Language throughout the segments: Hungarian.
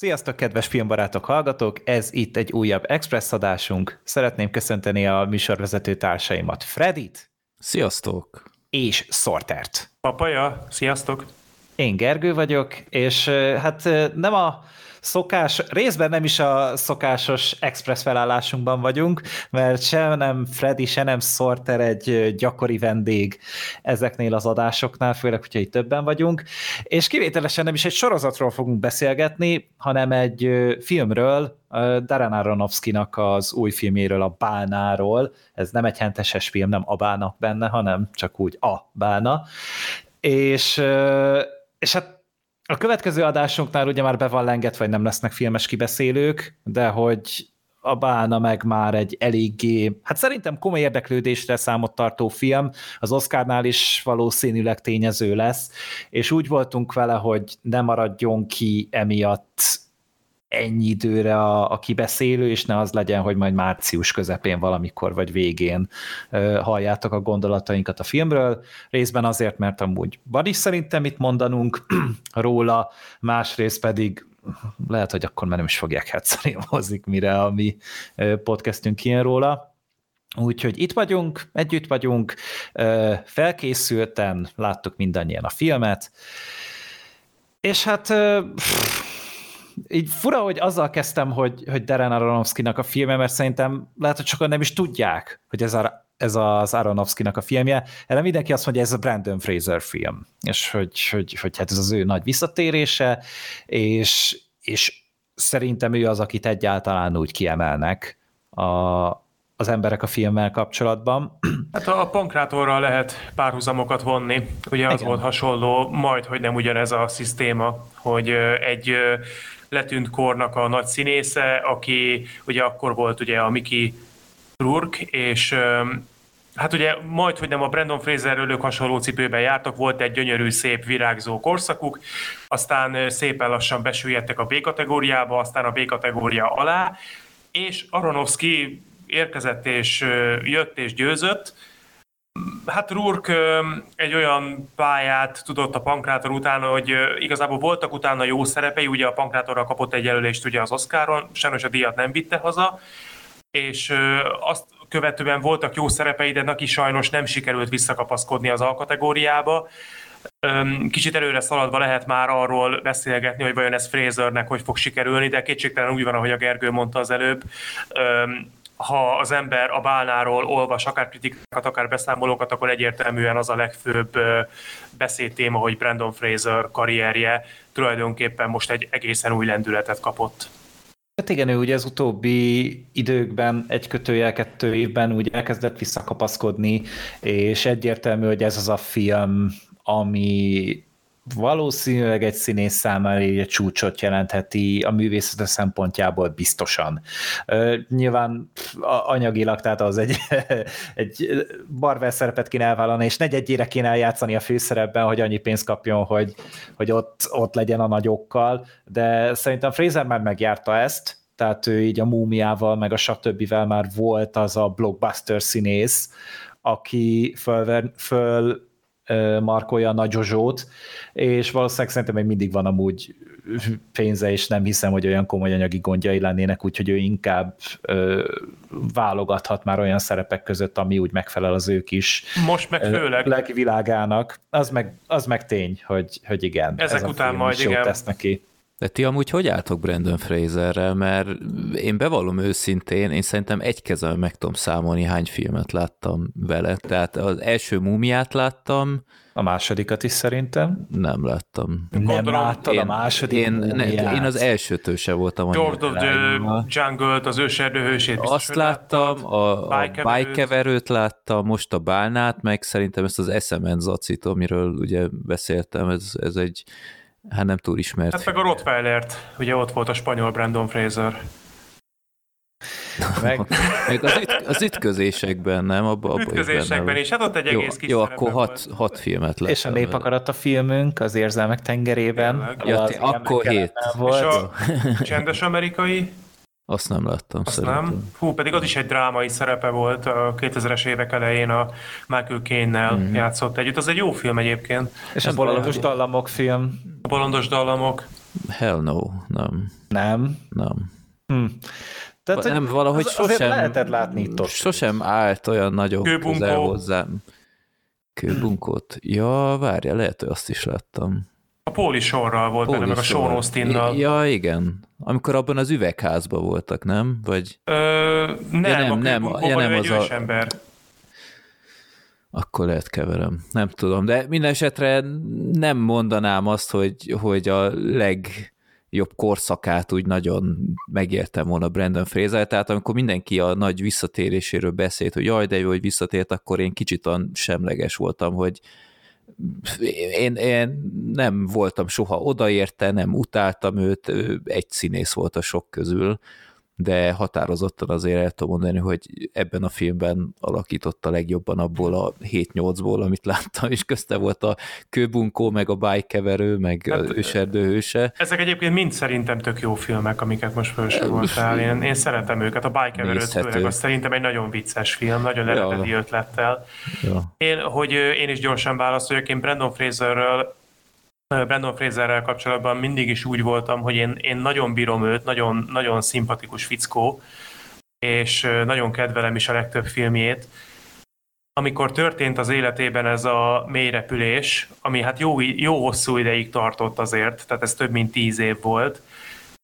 Sziasztok, kedves filmbarátok, hallgatók! Ez itt egy újabb Express adásunk. Szeretném köszönteni a műsorvezető társaimat, Fredit. Sziasztok! És Sortert. Papaja, sziasztok! Én Gergő vagyok, és hát nem a szokás, részben nem is a szokásos express felállásunkban vagyunk, mert se nem Freddy, se nem Sorter egy gyakori vendég ezeknél az adásoknál, főleg, hogyha itt többen vagyunk, és kivételesen nem is egy sorozatról fogunk beszélgetni, hanem egy filmről, Darren Aronofsky-nak az új filméről, a Bálnáról, ez nem egy henteses film, nem a bának benne, hanem csak úgy a bána, és, és hát a következő adásunknál ugye már be van lengetve, vagy nem lesznek filmes kibeszélők, de hogy a Bálna meg már egy eléggé, hát szerintem komoly érdeklődésre számot tartó film, az Oscarnál is valószínűleg tényező lesz, és úgy voltunk vele, hogy ne maradjon ki emiatt ennyi időre a, a kibeszélő, és ne az legyen, hogy majd március közepén valamikor vagy végén uh, halljátok a gondolatainkat a filmről. Részben azért, mert amúgy van is szerintem mit mondanunk róla, másrészt pedig lehet, hogy akkor már nem is fogják hetszani mozik, mire a mi podcastünk ilyen róla. Úgyhogy itt vagyunk, együtt vagyunk, felkészülten láttuk mindannyian a filmet, és hát így fura, hogy azzal kezdtem, hogy, hogy Darren Aronofsky-nak a filmje, mert szerintem lehet, hogy sokan nem is tudják, hogy ez, a, ez az Aronofsky-nak a filmje. Erre mindenki azt mondja, ez a Brandon Fraser film, és hogy, hogy, hogy hát ez az ő nagy visszatérése, és, és szerintem ő az, akit egyáltalán úgy kiemelnek a, az emberek a filmmel kapcsolatban. Hát a Pankrátorral lehet párhuzamokat vonni. Ugye az Igen. volt hasonló, majd, hogy nem ugyanez a szisztéma, hogy egy letűnt kornak a nagy színésze, aki ugye akkor volt ugye a Mickey Rourke, és hát ugye majd, hogy nem a Brandon Fraserről ők hasonló cipőben jártak, volt egy gyönyörű, szép, virágzó korszakuk, aztán szépen lassan besüllyedtek a B kategóriába, aztán a B kategória alá, és Aronofsky érkezett és jött és győzött, Hát Rurk egy olyan pályát tudott a Pankrátor után, hogy igazából voltak utána jó szerepei, ugye a Pankrátorral kapott egy jelölést ugye az Oscaron, sajnos a díjat nem vitte haza, és azt követően voltak jó szerepei, de neki sajnos nem sikerült visszakapaszkodni az alkategóriába. Kicsit előre szaladva lehet már arról beszélgetni, hogy vajon ez Frasernek hogy fog sikerülni, de kétségtelen úgy van, ahogy a Gergő mondta az előbb, ha az ember a bálnáról olvas akár kritikákat, akár beszámolókat, akkor egyértelműen az a legfőbb beszédtéma, hogy Brandon Fraser karrierje tulajdonképpen most egy egészen új lendületet kapott. Hát igen, ő ugye az utóbbi időkben, egy kötőjel, kettő évben úgy elkezdett visszakapaszkodni, és egyértelmű, hogy ez az a film, ami valószínűleg egy színész számára egy csúcsot jelentheti a művészete szempontjából biztosan. Nyilván anyagilag, tehát az egy, egy barvel szerepet kéne elvállalni, és negyedjére kéne eljátszani a főszerepben, hogy annyi pénzt kapjon, hogy, hogy ott, ott legyen a nagyokkal, de szerintem Fraser már megjárta ezt, tehát ő így a múmiával, meg a stb. már volt az a blockbuster színész, aki föl, föl markolja a nagy Zsozsót, és valószínűleg szerintem még mindig van amúgy pénze, és nem hiszem, hogy olyan komoly anyagi gondjai lennének, úgyhogy ő inkább ö, válogathat már olyan szerepek között, ami úgy megfelel az ők is. Most meg főleg. Lelki világának. Az meg, az meg tény, hogy, hogy igen. Ezek ez után majd igen. tesz neki. De ti amúgy hogy álltok Brandon Fraserrel? Mert én bevallom őszintén, én szerintem egy kezem meg tudom számolni, hány filmet láttam vele. Tehát az első múmiát láttam. A másodikat is szerintem. Nem láttam. Nem Gondolom, láttad én, a második én, ne, én az elsőtől se voltam Lord of the Jungle-t, az őserdőhősét. Azt láttam, a, a bájkeverőt láttam, most a bálnát, meg szerintem ezt az SMN zacit, amiről ugye beszéltem, ez, ez egy hát nem túl ismert. Hát meg a Rottweilert, ugye ott volt a spanyol Brandon Fraser. Meg, meg az, üt, az ütközésekben, nem? Abba, abba ütközésekben is, hát ott egy jó, egész kis Jó, akkor hat, hat filmet lesz. És a Népakarat a filmünk, az érzelmek tengerében. Ja, akkor hét. Volt. És a csendes amerikai. Azt nem láttam Azt szerintem. nem? Hú, pedig az is egy drámai szerepe volt a 2000-es évek elején a Michael Caine-nel mm-hmm. játszott együtt. Az egy jó film egyébként. És a bolondos dallamok film. A bolondos dallamok. Hell no, nem. Nem? Nem. Hm. Tehát, nem, valahogy az, sosem, lehetett látni itt ott. Sosem állt olyan nagyon Kőbunkó. közel hozzám. Kőbunkót? Ja, várja, lehet, hogy azt is láttam. Póli sorral volt benne, meg a Sean Austinnal. Ja, igen. Amikor abban az üvegházban voltak, nem? Vagy... Ö, nem, ja, nem, nem, ja, nem az a... ember. Akkor lehet keverem. Nem tudom, de minden esetre nem mondanám azt, hogy, hogy a leg jobb korszakát úgy nagyon megértem volna Brandon Fraser, tehát amikor mindenki a nagy visszatéréséről beszélt, hogy jaj, de jó, hogy visszatért, akkor én kicsit semleges voltam, hogy én, én nem voltam soha odaérte, nem utáltam őt, egy színész volt a sok közül, de határozottan azért el tudom mondani, hogy ebben a filmben alakította legjobban abból a 7-8-ból, amit láttam, és közte volt a kőbunkó, meg a bájkeverő, meg hát, őserdő hőse. Ezek egyébként mind szerintem tök jó filmek, amiket most felsoroltál. Én, én szeretem őket, a bájkeverőt főleg, az szerintem egy nagyon vicces film, nagyon eredeti ja. ötlettel. Ja. Én, hogy én is gyorsan válaszoljak, én Brandon Fraserről Brandon Fraserrel kapcsolatban mindig is úgy voltam, hogy én, én nagyon bírom őt, nagyon, nagyon szimpatikus fickó, és nagyon kedvelem is a legtöbb filmjét. Amikor történt az életében ez a mélyrepülés, ami hát jó, jó hosszú ideig tartott azért, tehát ez több mint tíz év volt,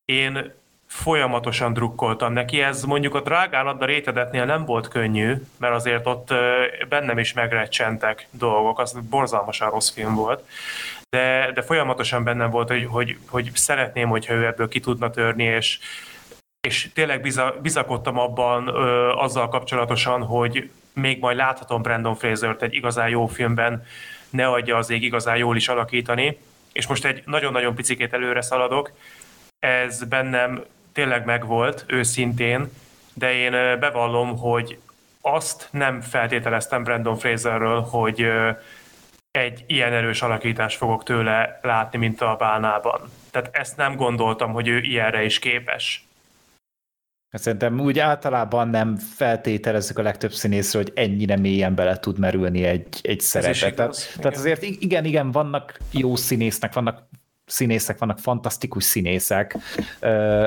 én folyamatosan drukkoltam neki. Ez mondjuk a drágán adda rétedetnél nem volt könnyű, mert azért ott bennem is megrecsentek dolgok, az borzalmasan rossz film volt de, de folyamatosan bennem volt, hogy, hogy, hogy szeretném, hogyha ő ebből ki tudna törni, és, és tényleg biza, bizakodtam abban ö, azzal kapcsolatosan, hogy még majd láthatom Brandon Fraser-t egy igazán jó filmben, ne adja az ég igazán jól is alakítani, és most egy nagyon-nagyon picikét előre szaladok, ez bennem tényleg megvolt, őszintén, de én bevallom, hogy azt nem feltételeztem Brandon Fraserről, hogy egy ilyen erős alakítást fogok tőle látni, mint a bánában. Tehát ezt nem gondoltam, hogy ő ilyenre is képes. Szerintem úgy általában nem feltételezzük a legtöbb színészről, hogy ennyire mélyen bele tud merülni egy, egy szerepet. Tehát, tehát azért igen, igen, vannak jó színésznek, vannak színészek vannak, fantasztikus színészek.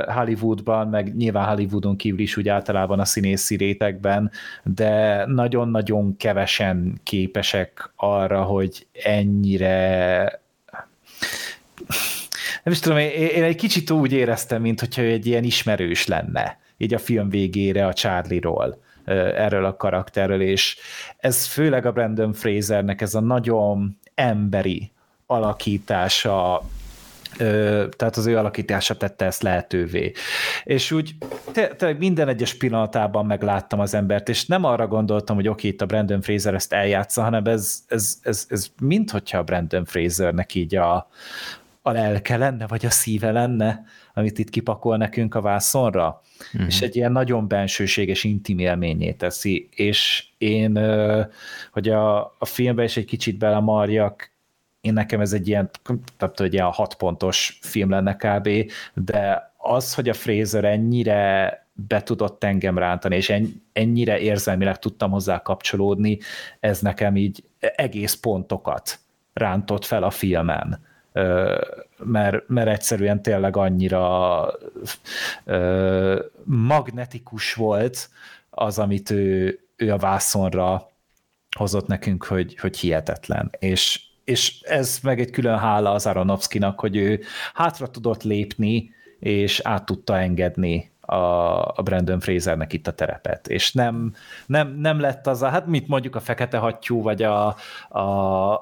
Hollywoodban, meg nyilván Hollywoodon kívül is úgy általában a színészi rétegben, de nagyon-nagyon kevesen képesek arra, hogy ennyire nem is tudom, én, egy kicsit úgy éreztem, mint hogyha egy ilyen ismerős lenne, így a film végére a Charlie-ról erről a karakterről, és ez főleg a Brandon Frasernek ez a nagyon emberi alakítása tehát az ő alakítása tette ezt lehetővé. És úgy tényleg minden egyes pillanatában megláttam az embert, és nem arra gondoltam, hogy oké, itt a Brandon Fraser ezt eljátsza, hanem ez, ez, ez, ez mint hogyha a Brandon Frasernek így a, a lelke lenne, vagy a szíve lenne, amit itt kipakol nekünk a vászonra, uh-huh. és egy ilyen nagyon bensőséges, intim élményé teszi, és én, hogy a, a filmbe is egy kicsit belemarjak, én nekem ez egy ilyen, tehát egy ilyen hat pontos film lenne kb., de az, hogy a Fraser ennyire be tudott engem rántani, és ennyire érzelmileg tudtam hozzá kapcsolódni, ez nekem így egész pontokat rántott fel a filmen. Mert, mert egyszerűen tényleg annyira magnetikus volt az, amit ő, ő a vászonra hozott nekünk, hogy, hogy hihetetlen. És és ez meg egy külön hála az Aronofsky-nak, hogy ő hátra tudott lépni, és át tudta engedni a, Brandon Frasernek itt a terepet, és nem, nem, nem lett az a, hát mit mondjuk a Fekete Hattyú, vagy a, a,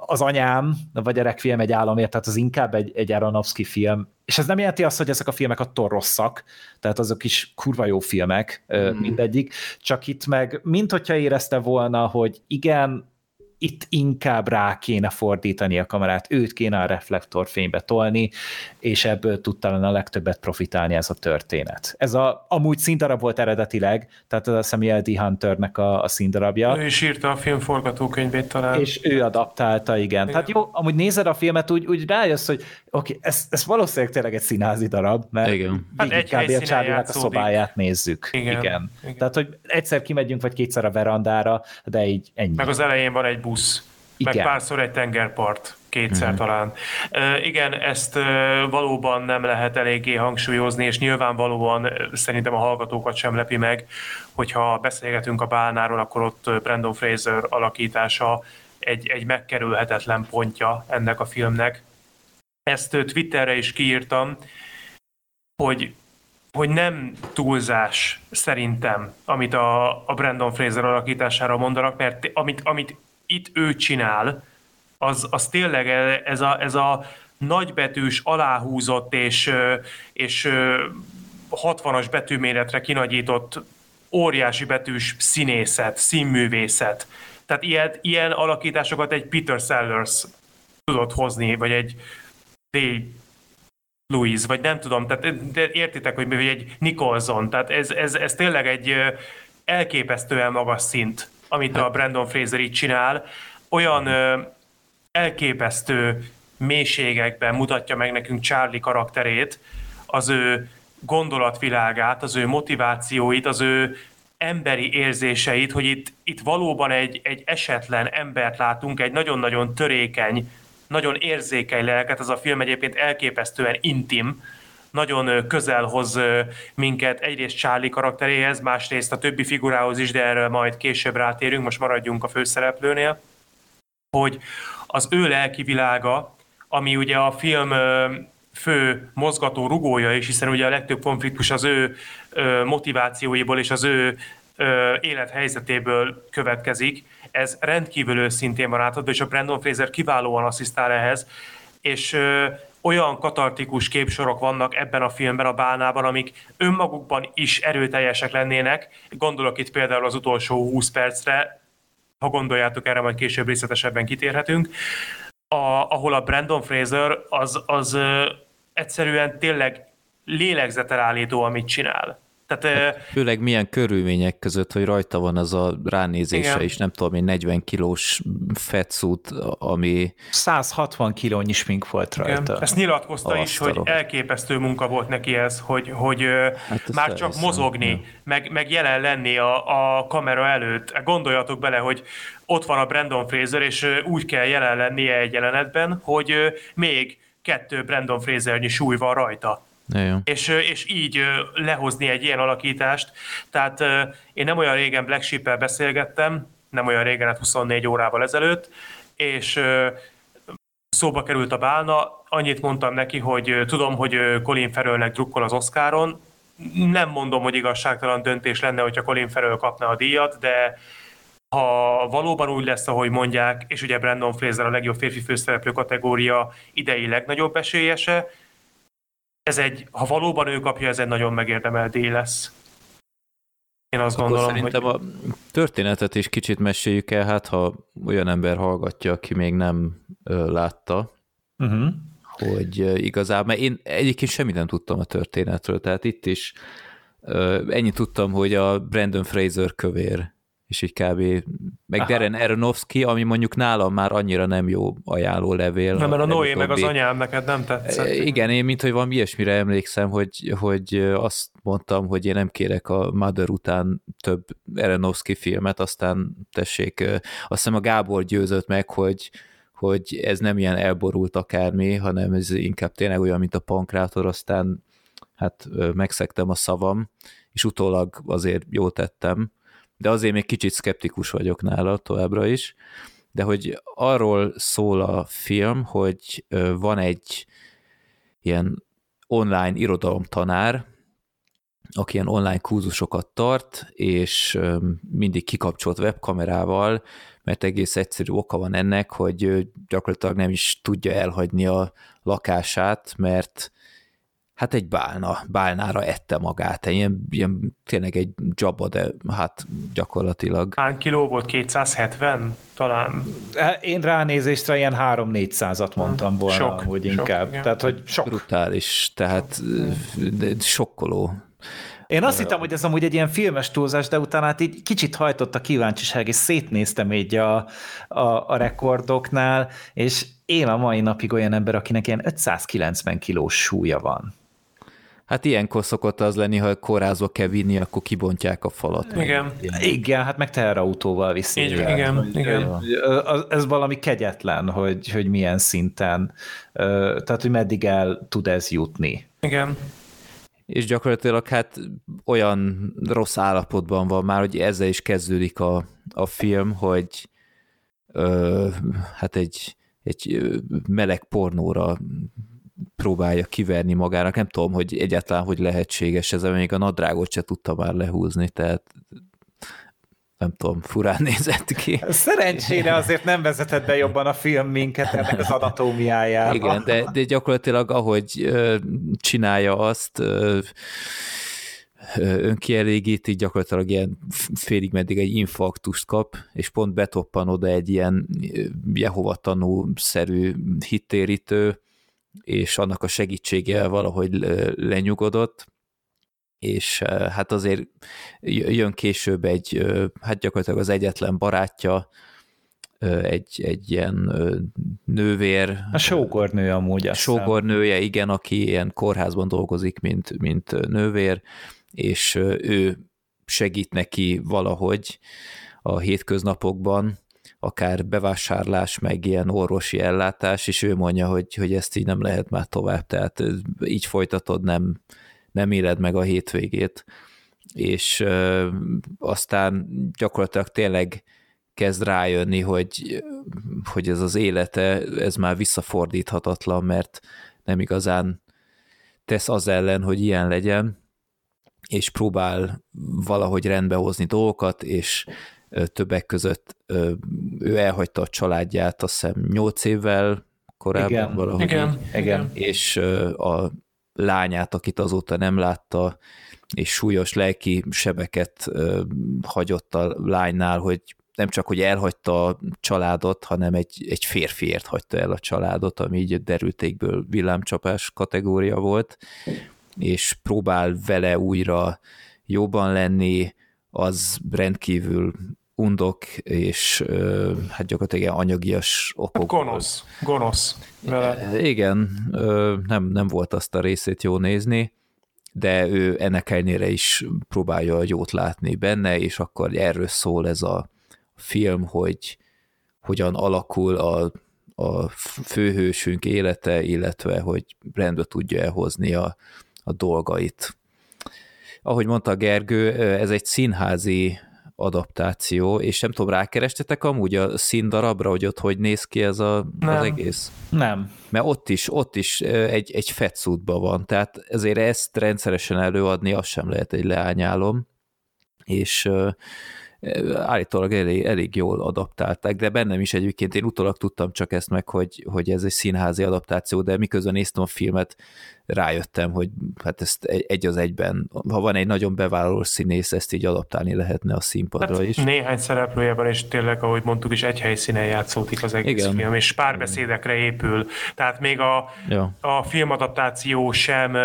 az anyám, vagy a Requiem egy államért, tehát az inkább egy, egy Aronofsky film, és ez nem jelenti azt, hogy ezek a filmek attól rosszak, tehát azok is kurva jó filmek, mm. mindegyik, csak itt meg, mint hogyha érezte volna, hogy igen, itt inkább rá kéne fordítani a kamerát, őt kéne a reflektorfénybe tolni, és ebből tudta a legtöbbet profitálni ez a történet. Ez a, amúgy színdarab volt eredetileg, tehát a Samuel D. Hunternek a, a színdarabja. Ő is írta a film forgatókönyvét talán. És ő adaptálta, igen. igen. Tehát jó, amúgy nézed a filmet, úgy, úgy rájössz, hogy oké, okay, ez, ez valószínűleg tényleg egy színházi darab, mert igen. Hát egy kb. a a szobáját nézzük. Igen. igen. igen. Tehát, hogy egyszer kimegyünk, vagy kétszer a verandára, de így ennyi. Meg az elején van egy busz Igen. Meg párszor egy tengerpart, kétszer uh-huh. talán. Uh, igen, ezt uh, valóban nem lehet eléggé hangsúlyozni, és nyilvánvalóan szerintem a hallgatókat sem lepi meg, hogyha beszélgetünk a Bálnáról, akkor ott Brandon Fraser alakítása egy, egy megkerülhetetlen pontja ennek a filmnek. Ezt Twitterre is kiírtam, hogy hogy nem túlzás szerintem, amit a, a Brandon Fraser alakítására mondanak, mert amit, amit itt ő csinál, az, az tényleg ez a, ez a nagybetűs, aláhúzott és, és 60-as betűméretre kinagyított óriási betűs színészet, színművészet. Tehát ilyen, ilyen alakításokat egy Peter Sellers tudott hozni, vagy egy D. Louise, vagy nem tudom, tehát de értitek, hogy mi, egy Nicholson, tehát ez, ez, ez tényleg egy elképesztően magas szint, amit a Brandon Fraser itt csinál. Olyan elképesztő mélységekben mutatja meg nekünk Charlie karakterét, az ő gondolatvilágát, az ő motivációit, az ő emberi érzéseit, hogy itt, itt valóban egy, egy esetlen embert látunk, egy nagyon-nagyon törékeny, nagyon érzékeny lelket, ez a film egyébként elképesztően intim, nagyon közel hoz minket egyrészt Charlie karakteréhez, másrészt a többi figurához is, de erről majd később rátérünk, most maradjunk a főszereplőnél, hogy az ő lelki világa, ami ugye a film fő mozgató rugója is, hiszen ugye a legtöbb konfliktus az ő motivációiból és az ő élethelyzetéből következik. Ez rendkívül őszintén van átadva, és a Brandon Fraser kiválóan asszisztál ehhez, és olyan katartikus képsorok vannak ebben a filmben, a bálnában, amik önmagukban is erőteljesek lennének. Gondolok itt például az utolsó 20 percre, ha gondoljátok erre, majd később részletesebben kitérhetünk, a, ahol a Brandon Fraser az, az egyszerűen tényleg lélegzetelállító, amit csinál. Tehát, hát, főleg milyen körülmények között, hogy rajta van az a ránézése igen. is, nem tudom, egy 40 kilós fetszút, ami... 160 kilónyi smink volt rajta. Igen. Ezt nyilatkozta is, hogy elképesztő munka volt neki ez, hogy, hogy hát már csak hiszem. mozogni, ja. meg, meg jelen lenni a, a kamera előtt. Gondoljatok bele, hogy ott van a Brandon Fraser, és úgy kell jelen lennie egy jelenetben, hogy még kettő Brandon Fraser-nyi súly van rajta. És, és így lehozni egy ilyen alakítást. Tehát én nem olyan régen Black sheep beszélgettem, nem olyan régen, hát 24 órával ezelőtt, és szóba került a bálna, annyit mondtam neki, hogy tudom, hogy Colin Farrellnek drukkol az Oscaron, nem mondom, hogy igazságtalan döntés lenne, hogyha Colin Farrell kapna a díjat, de ha valóban úgy lesz, ahogy mondják, és ugye Brandon Fraser a legjobb férfi főszereplő kategória idei legnagyobb esélyese, ez egy, ha valóban ő kapja, ez egy nagyon megérdemelt díj lesz. Én azt Akkor gondolom, szerintem hogy... a történetet is kicsit meséljük el, hát ha olyan ember hallgatja, aki még nem ö, látta, uh-huh. hogy ö, igazából, mert én egyébként semmit nem tudtam a történetről, tehát itt is ö, ennyit tudtam, hogy a Brandon Fraser kövér és így kb. Meg Aha. Darren Aronofsky, ami mondjuk nálam már annyira nem jó ajánló levél. Nem, mert a Noé meg az anyám neked nem tetszett. E, igen, én mint hogy van ilyesmire emlékszem, hogy, hogy azt mondtam, hogy én nem kérek a Mother után több Aronofsky filmet, aztán tessék, azt hiszem a Gábor győzött meg, hogy hogy ez nem ilyen elborult akármi, hanem ez inkább tényleg olyan, mint a pankrátor, aztán hát megszektem a szavam, és utólag azért jó tettem, de azért még kicsit szkeptikus vagyok nála továbbra is, de hogy arról szól a film, hogy van egy ilyen online irodalomtanár, aki ilyen online kurzusokat tart, és mindig kikapcsolt webkamerával, mert egész egyszerű oka van ennek, hogy gyakorlatilag nem is tudja elhagyni a lakását, mert hát egy bálna, bálnára ette magát, ilyen, ilyen tényleg egy dzsaba, de hát gyakorlatilag. Hány kiló volt? 270 talán? Én ránézésre ilyen 3-400-at mondtam volna, sok, hogy sok, inkább. Igen. Tehát, hogy sok. Brutális, tehát de sokkoló. Én azt hittem, hogy ez amúgy egy ilyen filmes túlzás, de utána hát így kicsit hajtott a kíváncsiság, és szétnéztem így a, a, a rekordoknál, és én a mai napig olyan ember, akinek ilyen 590 kilós súlya van. Hát ilyenkor szokott az lenni, ha kórházba kell vinni, akkor kibontják a falat. Igen. Igen, hát meg teherautóval viszi. Így, igen, igen, hogy, igen. Ez valami kegyetlen, hogy, hogy milyen szinten, tehát hogy meddig el tud ez jutni. Igen. És gyakorlatilag hát olyan rossz állapotban van már, hogy ezzel is kezdődik a, a film, hogy ö, hát egy, egy meleg pornóra próbálja kiverni magának. Nem tudom, hogy egyáltalán hogy lehetséges ez, még a nadrágot se tudta már lehúzni, tehát nem tudom, furán nézett ki. Szerencsére azért nem vezetett be jobban a film minket ennek az anatómiájára. Igen, de, de gyakorlatilag ahogy csinálja azt, ö, önkielégíti, gyakorlatilag ilyen félig meddig egy infarktust kap, és pont betoppan oda egy ilyen Jehova tanú-szerű hittérítő, és annak a segítsége valahogy lenyugodott, és hát azért jön később egy, hát gyakorlatilag az egyetlen barátja, egy, egy ilyen nővér. A sógornő amúgy. Sógornője, igen, aki ilyen kórházban dolgozik, mint, mint nővér, és ő segít neki valahogy a hétköznapokban, akár bevásárlás, meg ilyen orvosi ellátás, és ő mondja, hogy, hogy ezt így nem lehet már tovább, tehát így folytatod, nem, nem éled meg a hétvégét. És ö, aztán gyakorlatilag tényleg kezd rájönni, hogy, hogy ez az élete, ez már visszafordíthatatlan, mert nem igazán tesz az ellen, hogy ilyen legyen, és próbál valahogy rendbehozni dolgokat, és többek között ő elhagyta a családját, azt hiszem 8 évvel korábban igen, valahogy. Igen, igen. És a lányát, akit azóta nem látta, és súlyos lelki sebeket hagyott a lánynál, hogy nem csak, hogy elhagyta a családot, hanem egy, egy férfiért hagyta el a családot, ami így derültékből villámcsapás kategória volt, és próbál vele újra jobban lenni, az rendkívül undok, és hát gyakorlatilag anyagias okok. Gonosz, gonosz. Vele. Igen, nem, nem volt azt a részét jó nézni, de ő ennek ellenére is próbálja jót látni benne, és akkor erről szól ez a film, hogy hogyan alakul a, a főhősünk élete, illetve hogy rendbe tudja elhozni a, a dolgait. Ahogy mondta Gergő, ez egy színházi adaptáció, és nem tudom, rákerestetek amúgy a színdarabra, hogy ott hogy néz ki ez a, az egész? Nem. Mert ott is, ott is egy, egy fetszútban van, tehát ezért ezt rendszeresen előadni, az sem lehet egy leányálom, és állítólag elég, elég jól adaptálták, de bennem is egyébként én utólag tudtam csak ezt meg, hogy, hogy ez egy színházi adaptáció, de miközben néztem a filmet, rájöttem, hogy hát ezt egy az egyben, ha van egy nagyon bevállaló színész, ezt így adaptálni lehetne a színpadra hát is. Néhány szereplőjében, és tényleg, ahogy mondtuk is, egy helyszínen játszódik az egész Igen. film, és párbeszédekre épül. Tehát még a, ja. a filmadaptáció sem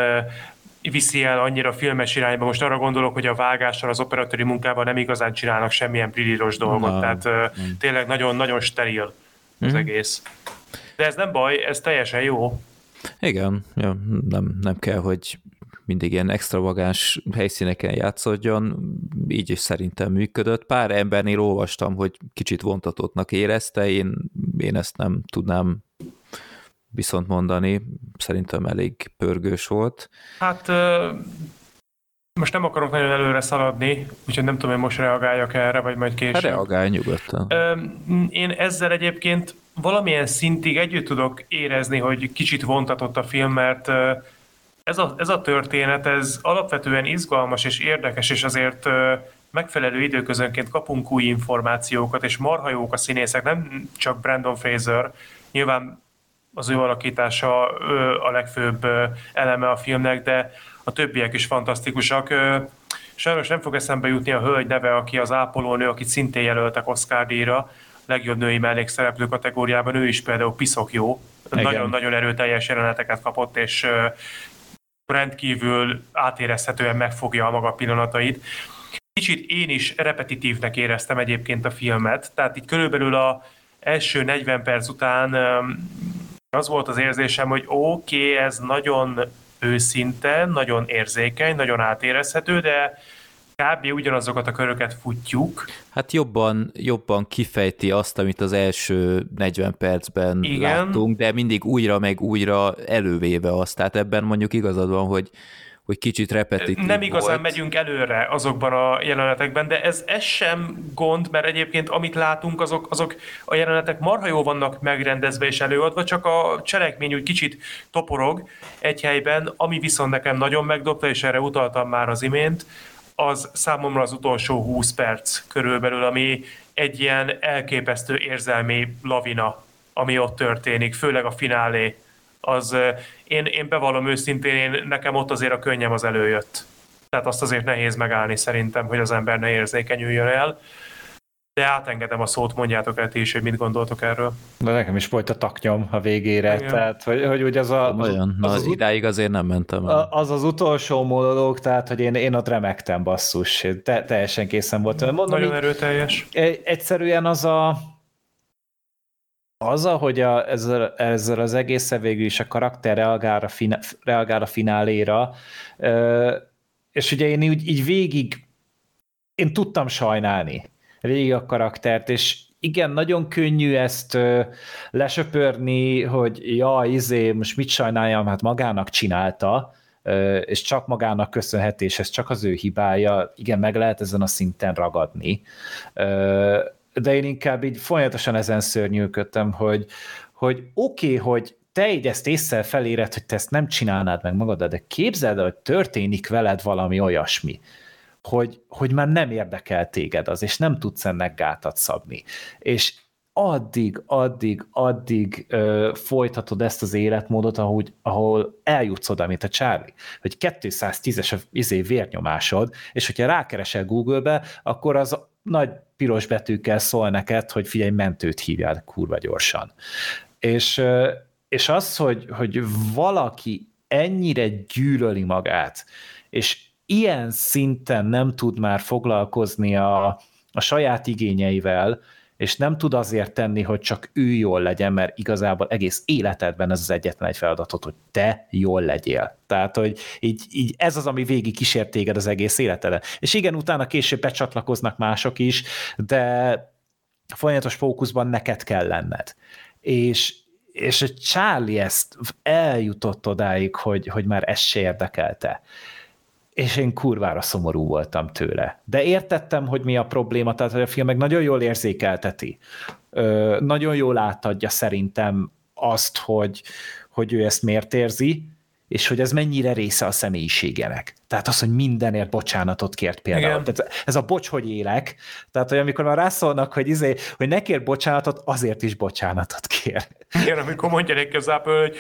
viszi el annyira filmes irányba. Most arra gondolok, hogy a vágással, az operatőri munkában nem igazán csinálnak semmilyen prillíros dolgot, no. tehát mm. tényleg nagyon-nagyon steril az mm. egész. De ez nem baj, ez teljesen jó. Igen, ja, nem, nem kell, hogy mindig ilyen extravagáns helyszíneken játszódjon, így is szerintem működött. Pár embernél olvastam, hogy kicsit vontatottnak érezte, én, én ezt nem tudnám viszont mondani, szerintem elég pörgős volt. Hát most nem akarok nagyon előre szaladni, úgyhogy nem tudom, hogy most reagáljak erre, vagy majd később. Hát reagálj nyugodtan. Én ezzel egyébként valamilyen szintig együtt tudok érezni, hogy kicsit vontatott a film, mert ez a, ez a történet, ez alapvetően izgalmas és érdekes, és azért megfelelő időközönként kapunk új információkat, és marha jók a színészek, nem csak Brandon Fraser, nyilván az ő alakítása a legfőbb eleme a filmnek, de a többiek is fantasztikusak. Sajnos nem fog eszembe jutni a hölgy neve, aki az ápolónő, akit szintén jelöltek Oscar díjra, legjobb női mellékszereplő kategóriában, ő is például piszok jó. Nagyon-nagyon erőteljes jeleneteket kapott, és rendkívül átérezhetően megfogja a maga pillanatait. Kicsit én is repetitívnek éreztem egyébként a filmet, tehát itt körülbelül a első 40 perc után az volt az érzésem, hogy oké, okay, ez nagyon őszinte, nagyon érzékeny, nagyon átérezhető, de kb. ugyanazokat a köröket futjuk. Hát jobban, jobban kifejti azt, amit az első 40 percben Igen. láttunk, de mindig újra meg újra elővéve azt. Tehát ebben mondjuk igazad van, hogy hogy kicsit repetitív Nem igazán volt. megyünk előre azokban a jelenetekben, de ez, ez sem gond, mert egyébként amit látunk, azok, azok a jelenetek marha jól vannak megrendezve és előadva, csak a cselekmény úgy kicsit toporog egy helyben, ami viszont nekem nagyon megdobta, és erre utaltam már az imént, az számomra az utolsó 20 perc körülbelül, ami egy ilyen elképesztő érzelmi lavina, ami ott történik, főleg a finálé. Az, én, én bevallom őszintén, én, nekem ott azért a könnyem az előjött. Tehát azt azért nehéz megállni szerintem, hogy az ember ne érzékenyüljön el. De átengedem a szót, mondjátok el ti is, hogy mit gondoltok erről. De nekem is volt a taknyom a végére, Igen. tehát hogy, hogy ugye az a... Olyan, az, az, az idáig azért nem mentem el. Az az utolsó monológ, tehát hogy én, én ott remektem basszus, te, teljesen készen voltam. Mondom, Nagyon így, erőteljes. Egyszerűen az a az, hogy a, ezzel, ezzel az egész végül is a karakter reagál a, fina, reagál a fináléra, és ugye én így, így végig én tudtam sajnálni végig a karaktert, és igen, nagyon könnyű ezt lesöpörni, hogy ja, izé, most mit sajnáljam, hát magának csinálta, és csak magának köszönhet, és ez csak az ő hibája, igen, meg lehet ezen a szinten ragadni. De én inkább így folyamatosan ezen szörnyűködtem, hogy, hogy oké, okay, hogy te így ezt észre feléred, hogy te ezt nem csinálnád meg magad, de képzeld hogy történik veled valami olyasmi, hogy, hogy már nem érdekel téged az, és nem tudsz ennek gátat szabni. És addig, addig, addig ö, folytatod ezt az életmódot, ahogy, ahol eljutsz oda, mint a Charlie, hogy 210-es a izé vérnyomásod, és hogyha rákeresel Google-be, akkor az nagy piros betűkkel szól neked, hogy figyelj, mentőt hívjál kurva gyorsan. És, és az, hogy, hogy valaki ennyire gyűlöli magát, és ilyen szinten nem tud már foglalkozni a, a saját igényeivel, és nem tud azért tenni, hogy csak ő jól legyen, mert igazából egész életedben ez az egyetlen egy feladatot, hogy te jól legyél. Tehát, hogy így, így ez az, ami végig kísért téged az egész életeden. És igen, utána később becsatlakoznak mások is, de folyamatos fókuszban neked kell lenned. És, és Charlie ezt eljutott odáig, hogy, hogy már ez se érdekelte és én kurvára szomorú voltam tőle. De értettem, hogy mi a probléma, tehát hogy a film meg nagyon jól érzékelteti. Ö, nagyon jól átadja szerintem azt, hogy, hogy ő ezt miért érzi, és hogy ez mennyire része a személyiségének. Tehát az, hogy mindenért bocsánatot kért például. Tehát ez a bocs, hogy élek, tehát hogy amikor már rászólnak, hogy, izé, hogy ne kér bocsánatot, azért is bocsánatot kér. Igen, amikor mondja neki az hogy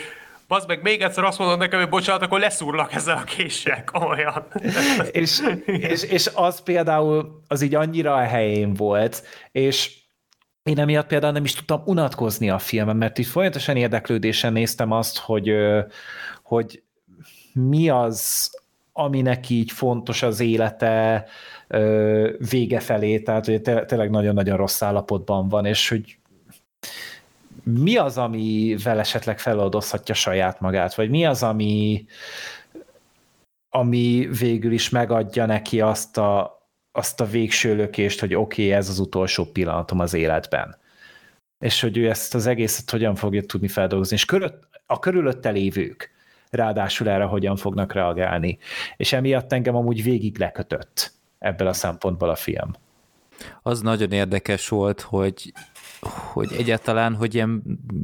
Bazd meg, még egyszer azt mondod nekem, hogy bocsánat, akkor leszúrlak ezzel a késsel, komolyan. és, és, és az például, az így annyira a helyén volt, és én emiatt például nem is tudtam unatkozni a filmen, mert így folyamatosan érdeklődésen néztem azt, hogy, hogy mi az, aminek így fontos az élete vége felé, tehát hogy tényleg nagyon-nagyon rossz állapotban van, és hogy mi az, amivel esetleg feloldozhatja saját magát, vagy mi az, ami, ami végül is megadja neki azt a, azt a végső lökést, hogy oké, okay, ez az utolsó pillanatom az életben. És hogy ő ezt az egészet hogyan fogja tudni feldolgozni, és körül, a körülötte lévők ráadásul erre hogyan fognak reagálni. És emiatt engem amúgy végig lekötött ebből a szempontból a film. Az nagyon érdekes volt, hogy hogy egyáltalán, hogy ilyen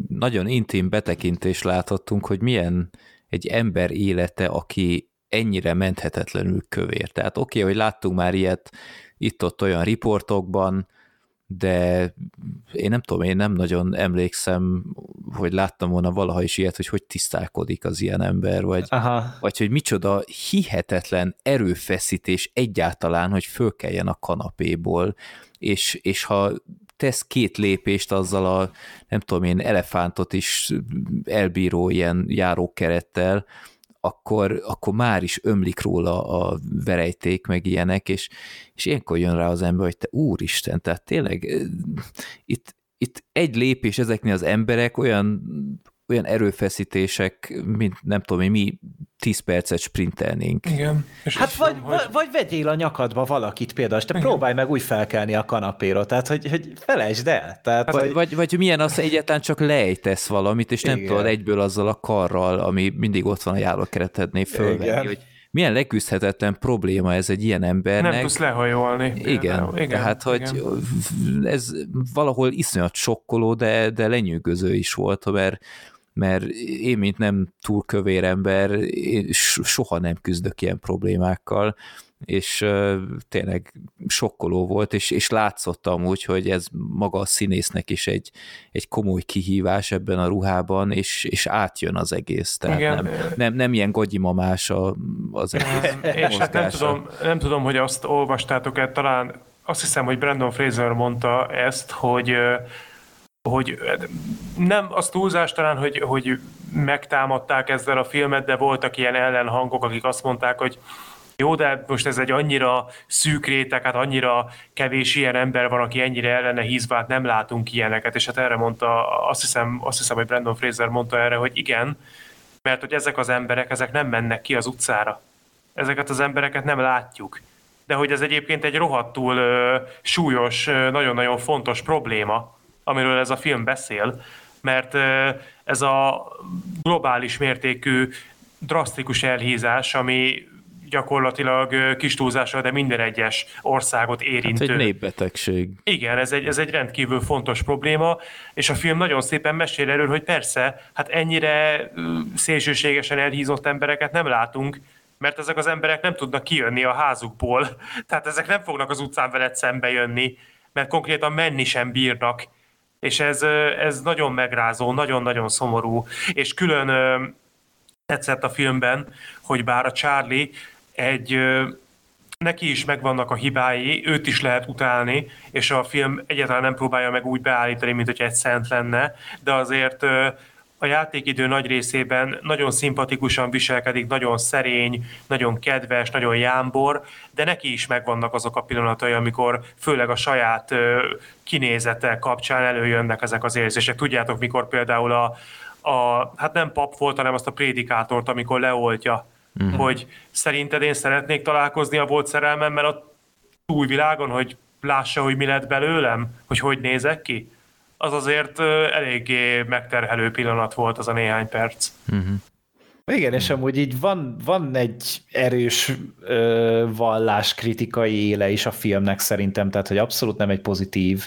nagyon intim betekintést láthattunk, hogy milyen egy ember élete, aki ennyire menthetetlenül kövér. Tehát oké, okay, hogy láttunk már ilyet itt-ott olyan riportokban, de én nem tudom, én nem nagyon emlékszem, hogy láttam volna valaha is ilyet, hogy hogy tisztálkodik az ilyen ember, vagy, Aha. vagy hogy micsoda hihetetlen erőfeszítés egyáltalán, hogy fölkeljen a kanapéból, és, és ha tesz két lépést azzal a, nem tudom én, elefántot is elbíró ilyen járókerettel, akkor, akkor már is ömlik róla a verejték, meg ilyenek, és, és ilyenkor jön rá az ember, hogy te úristen, tehát tényleg itt, itt egy lépés ezeknél az emberek olyan olyan erőfeszítések, mint nem tudom én, mi 10 percet sprintelnénk. Igen. És Hát vagy, tudom, vagy, vagy vegyél a nyakadba valakit például, és te Igen. próbálj meg úgy felkelni a kanapéról, tehát hogy, hogy felejtsd el. Tehát, Hát, vagy, vagy, vagy milyen az, hogy egyáltalán csak lejtesz valamit, és nem Igen. tudod egyből azzal a karral, ami mindig ott van a járókeretednél fölvenni, Igen. hogy milyen leküzdhetetlen probléma ez egy ilyen embernek. nem tudsz lehajolni. Igen, igen, tehát hogy igen. ez valahol iszonyat sokkoló, de, de lenyűgöző is volt, mert, mert én, mint nem túl kövér ember, én soha nem küzdök ilyen problémákkal, és uh, tényleg sokkoló volt, és, és látszott amúgy, hogy ez maga a színésznek is egy, egy komoly kihívás ebben a ruhában, és, és átjön az egész. Tehát Igen. nem, nem, nem ilyen gagyimamás a, az egész És hát nem tudom, nem tudom, hogy azt olvastátok-e, talán azt hiszem, hogy Brandon Fraser mondta ezt, hogy hogy nem az túlzás talán, hogy, hogy megtámadták ezzel a filmet, de voltak ilyen ellenhangok, akik azt mondták, hogy jó, de most ez egy annyira szűk réteg, hát annyira kevés ilyen ember van, aki ennyire ellene hízva, hát nem látunk ilyeneket, és hát erre mondta, azt hiszem, azt hiszem, hogy Brandon Fraser mondta erre, hogy igen, mert hogy ezek az emberek, ezek nem mennek ki az utcára. Ezeket az embereket nem látjuk. De hogy ez egyébként egy rohadtul ö, súlyos, nagyon-nagyon fontos probléma, amiről ez a film beszél, mert ez a globális mértékű, drasztikus elhízás, ami gyakorlatilag kis túlzással, de minden egyes országot Hát érintő. egy népbetegség. Igen, ez egy, ez egy rendkívül fontos probléma, és a film nagyon szépen mesél erről, hogy persze, hát ennyire szélsőségesen elhízott embereket nem látunk, mert ezek az emberek nem tudnak kijönni a házukból, tehát ezek nem fognak az utcán veled szembe jönni, mert konkrétan menni sem bírnak, és ez, ez nagyon megrázó, nagyon-nagyon szomorú, és külön tetszett a filmben, hogy bár a Charlie egy neki is megvannak a hibái, őt is lehet utálni, és a film egyáltalán nem próbálja meg úgy beállítani, mint hogy egy szent lenne, de azért a játékidő nagy részében nagyon szimpatikusan viselkedik, nagyon szerény, nagyon kedves, nagyon jámbor, de neki is megvannak azok a pillanatai, amikor főleg a saját kinézete kapcsán előjönnek ezek az érzések. Tudjátok, mikor például a, a hát nem pap volt, hanem azt a prédikátort, amikor leoltja, mm. hogy szerinted én szeretnék találkozni a volt szerelmemmel a túlvilágon, hogy lássa, hogy mi lett belőlem, hogy hogy nézek ki. Az azért eléggé megterhelő pillanat volt az a néhány perc. Igen, és amúgy így van, van egy erős ö, valláskritikai éle is a filmnek szerintem, tehát hogy abszolút nem egy pozitív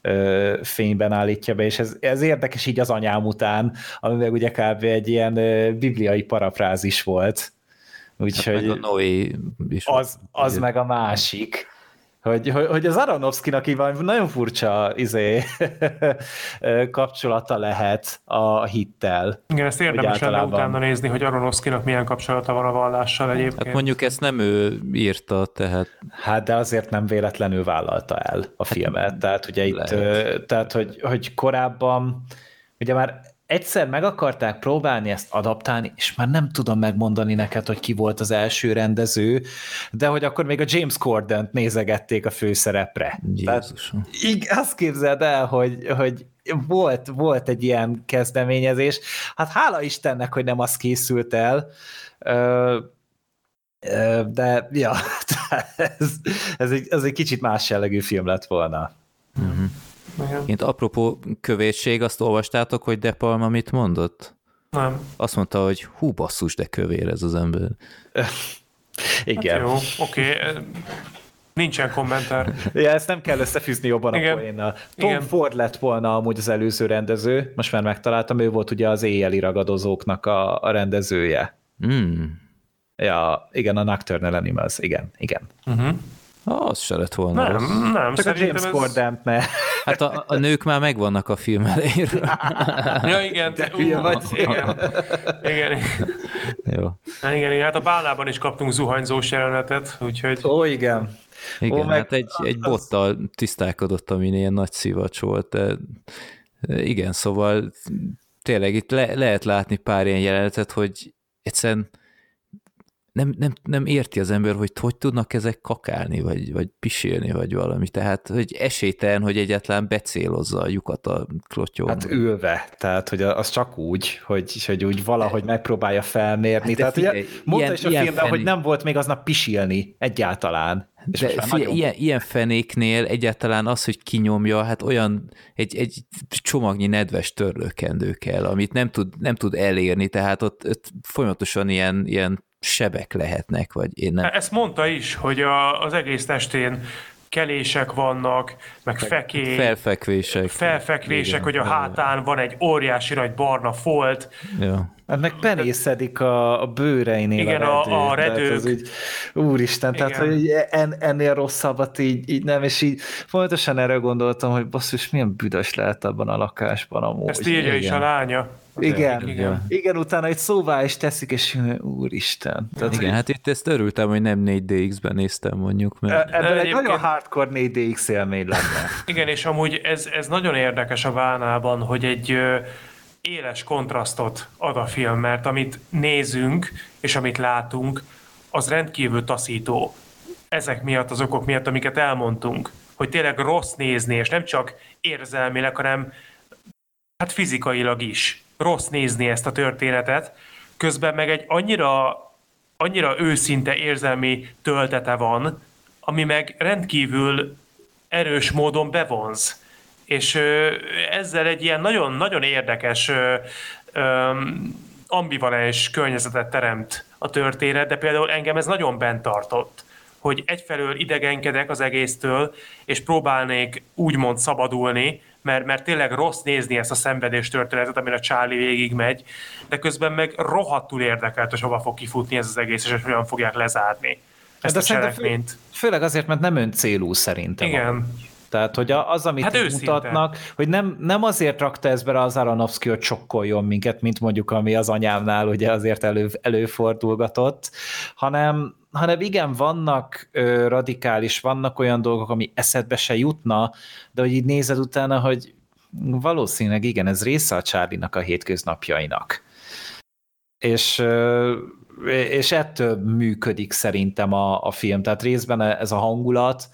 ö, fényben állítja be, és ez, ez érdekes így az anyám után, ami meg ugye kb. egy ilyen ö, bibliai parafrázis volt. Úgyhogy Hát Meg a Noé is. az, az meg a másik. Hogy, hogy, hogy az Aronofskynak így nagyon furcsa izé, kapcsolata lehet a hittel. Igen, ezt érdemes lenne általában- utána nézni, hogy Aronofskynak milyen kapcsolata van a vallással egyébként. Hát mondjuk ezt nem ő írta, tehát Hát de azért nem véletlenül vállalta el a filmet. Tehát ugye itt, lehet. tehát hogy, hogy korábban, ugye már egyszer meg akarták próbálni ezt adaptálni, és már nem tudom megmondani neked, hogy ki volt az első rendező, de hogy akkor még a James Corden nézegették a főszerepre. Tehát Jézusom. így azt képzeld el, hogy, hogy volt, volt egy ilyen kezdeményezés. Hát hála Istennek, hogy nem az készült el, Ö, ö, de ja, ez, ez, egy, ez egy kicsit más jellegű film lett volna. Igen. Én apropó kövérség, azt olvastátok, hogy De Palma mit mondott? Nem. Azt mondta, hogy hú basszus, de kövér ez az ember. Igen. Jó, oké. Nincsen kommentár. Ja, ezt nem kell összefűzni jobban Igen. a poénnal. Tom Igen. Ford lett volna amúgy az előző rendező, most már megtaláltam, ő volt ugye az éjjeli ragadozóknak a, a rendezője. Mm. Ja, igen, a Nocturnal Animals, igen, igen. Uh-huh. Az se lett volna rossz. Nem, nem, Csak a James ez... Corden ne. Hát a, a nők már megvannak a film elején. Ja, igen. Ú, hülye vagy. Igen. Igen. Jó. igen, igen. Hát a bálnában is kaptunk zuhanyzós jelenetet, úgyhogy... Ó, igen. Igen, Ó, meg hát egy, egy bottal tisztálkodott, amin ilyen nagy szivacs volt, de igen, szóval tényleg itt le, lehet látni pár ilyen jelenetet, hogy egyszerűen nem, nem, nem érti az ember, hogy hogy tudnak ezek kakálni, vagy, vagy pisélni, vagy valami. Tehát, hogy esélytelen, hogy egyáltalán becélozza a lyukat a klotyón. Hát ülve, tehát, hogy az csak úgy, hogy, hogy úgy valahogy megpróbálja felmérni. Hát tehát figyelj, ugye, mondta ilyen, is a filmben, fenék. hogy nem volt még aznap pisilni egyáltalán. És De figyelj, nagyon... ilyen, ilyen fenéknél egyáltalán az, hogy kinyomja, hát olyan egy, egy csomagnyi nedves törlőkendő kell, amit nem tud, nem tud elérni, tehát ott, ott folyamatosan ilyen, ilyen sebek lehetnek, vagy én nem. Ezt mondta is, hogy a, az egész testén kelések vannak, meg fekély. Felfekvések. Felfekvések, igen, hogy a hátán van egy óriási nagy barna folt. Ja. Hát meg penészedik a, a bőreinél Igen, a, redő, a, a redők. Tehát így, úristen, Igen. tehát hogy en, ennél rosszabbat így, így nem, és így fontosan erre gondoltam, hogy basszus, milyen büdös lehet abban a lakásban amúgy. Ezt írja Igen. is a lánya. Igen, igen. igen, utána egy szóvá is teszik, és úristen. Tehát, igen, hát itt ezt örültem, hogy nem 4DX-ben néztem mondjuk. Mert... Ebből egy nagyon hardcore 4DX élmény lenne. Igen, és amúgy ez, ez nagyon érdekes a Vánában, hogy egy éles kontrasztot ad a film, mert amit nézünk, és amit látunk, az rendkívül taszító. Ezek miatt, az okok miatt, amiket elmondtunk, hogy tényleg rossz nézni, és nem csak érzelmileg, hanem hát fizikailag is rossz nézni ezt a történetet, közben meg egy annyira, annyira őszinte érzelmi töltete van, ami meg rendkívül erős módon bevonz. És ezzel egy ilyen nagyon-nagyon érdekes ambivalens környezetet teremt a történet, de például engem ez nagyon bent tartott, hogy egyfelől idegenkedek az egésztől, és próbálnék úgymond szabadulni, mert, mert tényleg rossz nézni ezt a szenvedés történetet, amin a Charlie végig megy, de közben meg rohadtul érdekelt, hogy hova fog kifutni ez az egész, és hogy hogyan fogják lezárni ezt de a cselekményt. Fő, főleg azért, mert nem ön célú szerintem. Igen. Tehát, hogy az, amit hát mutatnak, hogy nem, nem azért rakta ezt be az Aronofsky, hogy csokkoljon minket, mint mondjuk ami az anyámnál ugye azért elő, előfordulgatott, hanem, hanem igen, vannak ö, radikális, vannak olyan dolgok, ami eszedbe se jutna, de hogy így nézed utána, hogy valószínűleg igen, ez része a Charlie-nak a hétköznapjainak. És és ettől működik szerintem a, a film. Tehát részben ez a hangulat,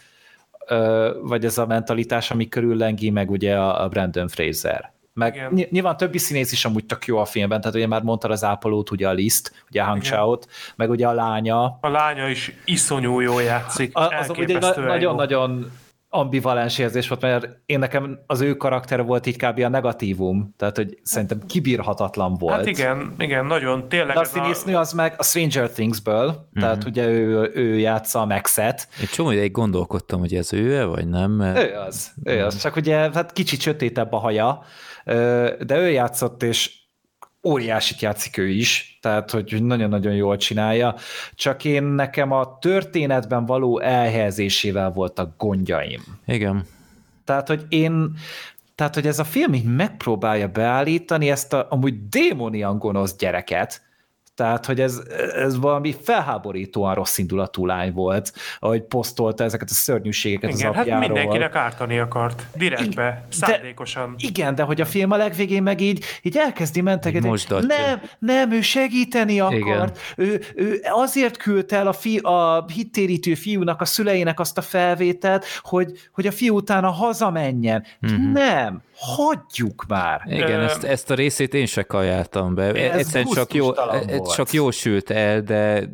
vagy ez a mentalitás, ami körüllengi, meg ugye a Brandon Fraser. Meg Igen. nyilván többi színész is amúgy tök jó a filmben, tehát ugye már mondtad az ápolót, ugye a Liszt, ugye a Hang Chao-t, meg ugye a lánya. A lánya is iszonyú jól játszik, a, az ugye nagyon-nagyon ambivalens érzés volt, mert én nekem az ő karakter volt így kb. a negatívum, tehát hogy szerintem kibírhatatlan volt. Hát igen, igen, nagyon, tényleg. De a színésznő az meg a Stranger Things-ből, mm-hmm. tehát ugye ő, ő játsza a Maxet. Egy csomó ideig gondolkodtam, hogy ez ő vagy nem? Mert... Ő az, ő az, csak ugye hát kicsit sötétebb a haja, de ő játszott, és óriásit játszik ő is, tehát hogy nagyon-nagyon jól csinálja, csak én nekem a történetben való elhelyezésével voltak gondjaim. Igen. Tehát, hogy én tehát, hogy ez a film így megpróbálja beállítani ezt a amúgy démonian gonosz gyereket, tehát, hogy ez, ez valami felháborítóan rossz indulatú lány volt, ahogy posztolta ezeket a szörnyűségeket igen, az apjáról. hát mindenkinek ártani akart, direktbe, szándékosan. De, igen, de hogy a film a legvégén meg így, így elkezdi mentegetni. Nem, nem, ő segíteni akart. Ő, ő azért küldte el a, fi, a hittérítő fiúnak, a szüleinek azt a felvételt, hogy, hogy a fiú utána hazamenjen. Mm-hmm. Nem, hagyjuk már. Igen, Ö... ezt, ezt a részét én se kajáltam be. Ez Egyszerűen csak jó, volt. csak jó sült el, de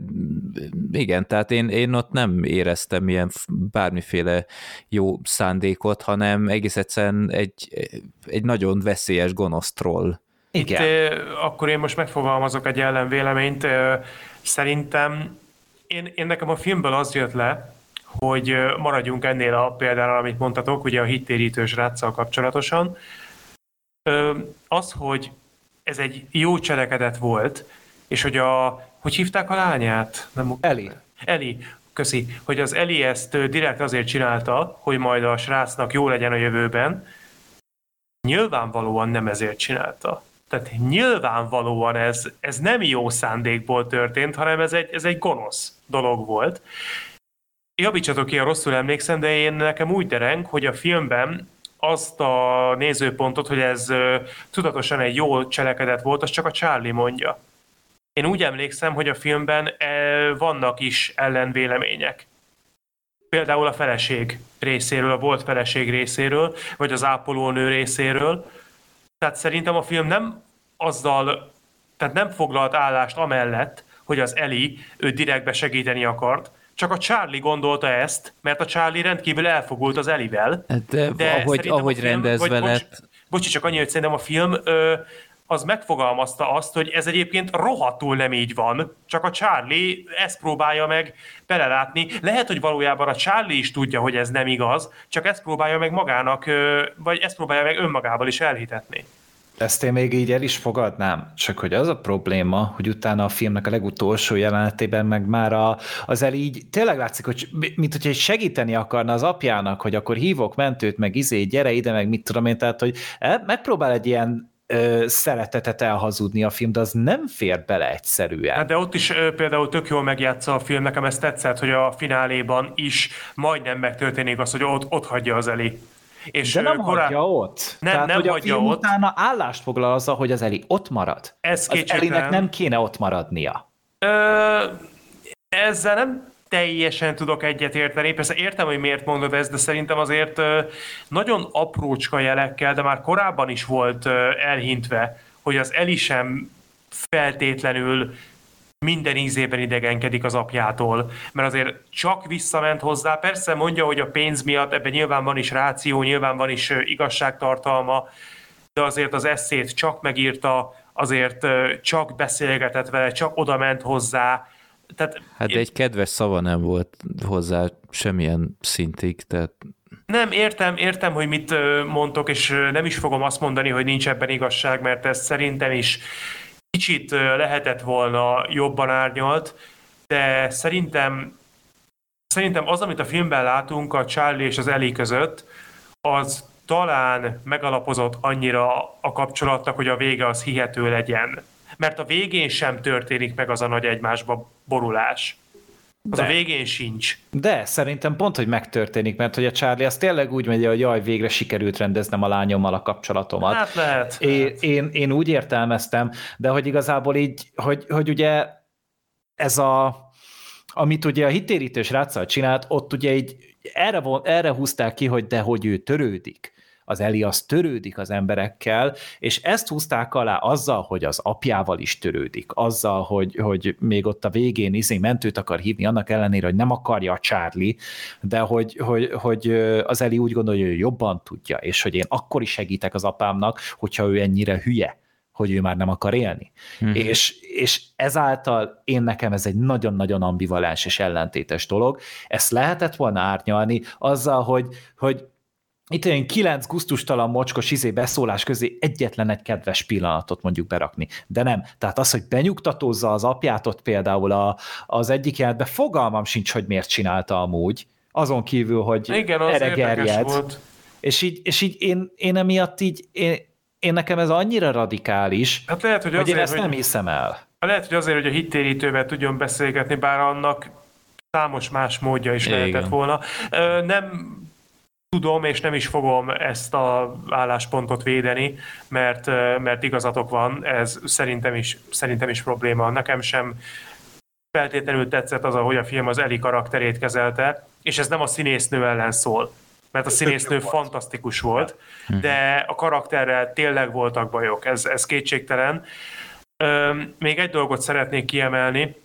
igen, tehát én, én ott nem éreztem ilyen bármiféle jó szándékot, hanem egész egyszerűen egy, egy nagyon veszélyes gonosz troll. Igen. Itt, akkor én most megfogalmazok egy ellenvéleményt. Szerintem én, én nekem a filmből az jött le, hogy maradjunk ennél a példánál, amit mondtatok, ugye a hittérítős ráccal kapcsolatosan. Az, hogy ez egy jó cselekedet volt, és hogy a, hogy hívták a lányát? Nem, Eli. Eli, köszi, hogy az Eli ezt direkt azért csinálta, hogy majd a srácnak jó legyen a jövőben, nyilvánvalóan nem ezért csinálta. Tehát nyilvánvalóan ez, ez nem jó szándékból történt, hanem ez egy, ez egy gonosz dolog volt. Javítsatok ki, a rosszul emlékszem, de én nekem úgy dereng, hogy a filmben azt a nézőpontot, hogy ez tudatosan egy jó cselekedet volt, az csak a Charlie mondja. Én úgy emlékszem, hogy a filmben vannak is ellenvélemények. Például a feleség részéről, a volt feleség részéről, vagy az ápolónő részéről. Tehát szerintem a film nem azzal, tehát nem foglalt állást amellett, hogy az Eli ő direktbe segíteni akart, csak a Charlie gondolta ezt, mert a Charlie rendkívül elfogult az Elivel. De, de ahogy, ahogy film, rendezve vagy, lett... Bocs, bocsi, csak annyi, hogy szerintem a film ö, az megfogalmazta azt, hogy ez egyébként rohadtul nem így van, csak a Charlie ezt próbálja meg belelátni. Lehet, hogy valójában a Charlie is tudja, hogy ez nem igaz, csak ezt próbálja meg magának, vagy ezt próbálja meg önmagával is elhitetni. Ezt én még így el is fogadnám, csak hogy az a probléma, hogy utána a filmnek a legutolsó jelenetében meg már a, az el így tényleg látszik, hogy mint hogy segíteni akarna az apjának, hogy akkor hívok mentőt, meg izé, gyere ide, meg mit tudom én, tehát hogy megpróbál egy ilyen ö, szeretetet elhazudni a film, de az nem fér bele egyszerűen. Hát de ott is ö, például tök jól megjátsza a film, nekem ez tetszett, hogy a fináléban is majdnem megtörténik az, hogy ott, ott hagyja az Eli. És De nem korán... hagyja ott. Nem, Tehát, nem hogy hagyja a film ott. utána állást foglal azzal, hogy az Eli ott marad. Ez az Elinek nem kéne ott maradnia. Ö, ezzel nem teljesen tudok egyetérteni. Persze értem, hogy miért mondod ezt, de szerintem azért nagyon aprócska jelekkel, de már korábban is volt elhintve, hogy az Eli sem feltétlenül minden ízében idegenkedik az apjától, mert azért csak visszament hozzá, persze mondja, hogy a pénz miatt ebben nyilván van is ráció, nyilván van is igazságtartalma, de azért az eszét csak megírta, azért csak beszélgetett vele, csak oda ment hozzá. Tehát hát de egy kedves szava nem volt hozzá semmilyen szintig, tehát nem, értem, értem, hogy mit mondtok, és nem is fogom azt mondani, hogy nincs ebben igazság, mert ez szerintem is kicsit lehetett volna jobban árnyalt, de szerintem, szerintem az, amit a filmben látunk a Charlie és az Ellie között, az talán megalapozott annyira a kapcsolatnak, hogy a vége az hihető legyen. Mert a végén sem történik meg az a nagy egymásba borulás. Az de. a végén sincs. De szerintem pont, hogy megtörténik, mert hogy a Charlie az tényleg úgy megy, hogy jaj, végre sikerült rendeznem a lányommal a kapcsolatomat. Hát lehet. Én, lehet. Én, én úgy értelmeztem, de hogy igazából így, hogy, hogy ugye ez a amit ugye a hitérítős ráccal csinált, ott ugye így erre, erre húzták ki, hogy de hogy ő törődik az Elias törődik az emberekkel, és ezt húzták alá azzal, hogy az apjával is törődik, azzal, hogy, hogy még ott a végén izé mentőt akar hívni, annak ellenére, hogy nem akarja a Charlie, de hogy, hogy, hogy az Eli úgy gondolja, hogy ő jobban tudja, és hogy én akkor is segítek az apámnak, hogyha ő ennyire hülye hogy ő már nem akar élni. Hmm. És, és ezáltal én nekem ez egy nagyon-nagyon ambivalens és ellentétes dolog. Ezt lehetett volna árnyalni azzal, hogy, hogy itt olyan kilenc guztustalan mocskos izé beszólás közé egyetlen egy kedves pillanatot mondjuk berakni. De nem. Tehát az, hogy benyugtatózza az apját ott például a, az egyik jelentben, fogalmam sincs, hogy miért csinálta amúgy. Azon kívül, hogy Igen, az erre gerjed. Volt. És így, és így én, én emiatt így, én, én nekem ez annyira radikális, hát lehet, hogy, hogy azért, én ezt hogy, nem hiszem el. Lehet, hogy azért, hogy a hittérítővel tudjon beszélgetni, bár annak számos más módja is Igen. lehetett volna. Nem tudom, és nem is fogom ezt a álláspontot védeni, mert, mert igazatok van, ez szerintem is, szerintem is probléma. Nekem sem feltétlenül tetszett az, ahogy a film az Eli karakterét kezelte, és ez nem a színésznő ellen szól, mert a színésznő fantasztikus volt, mhm. de a karakterrel tényleg voltak bajok, ez, ez kétségtelen. Még egy dolgot szeretnék kiemelni,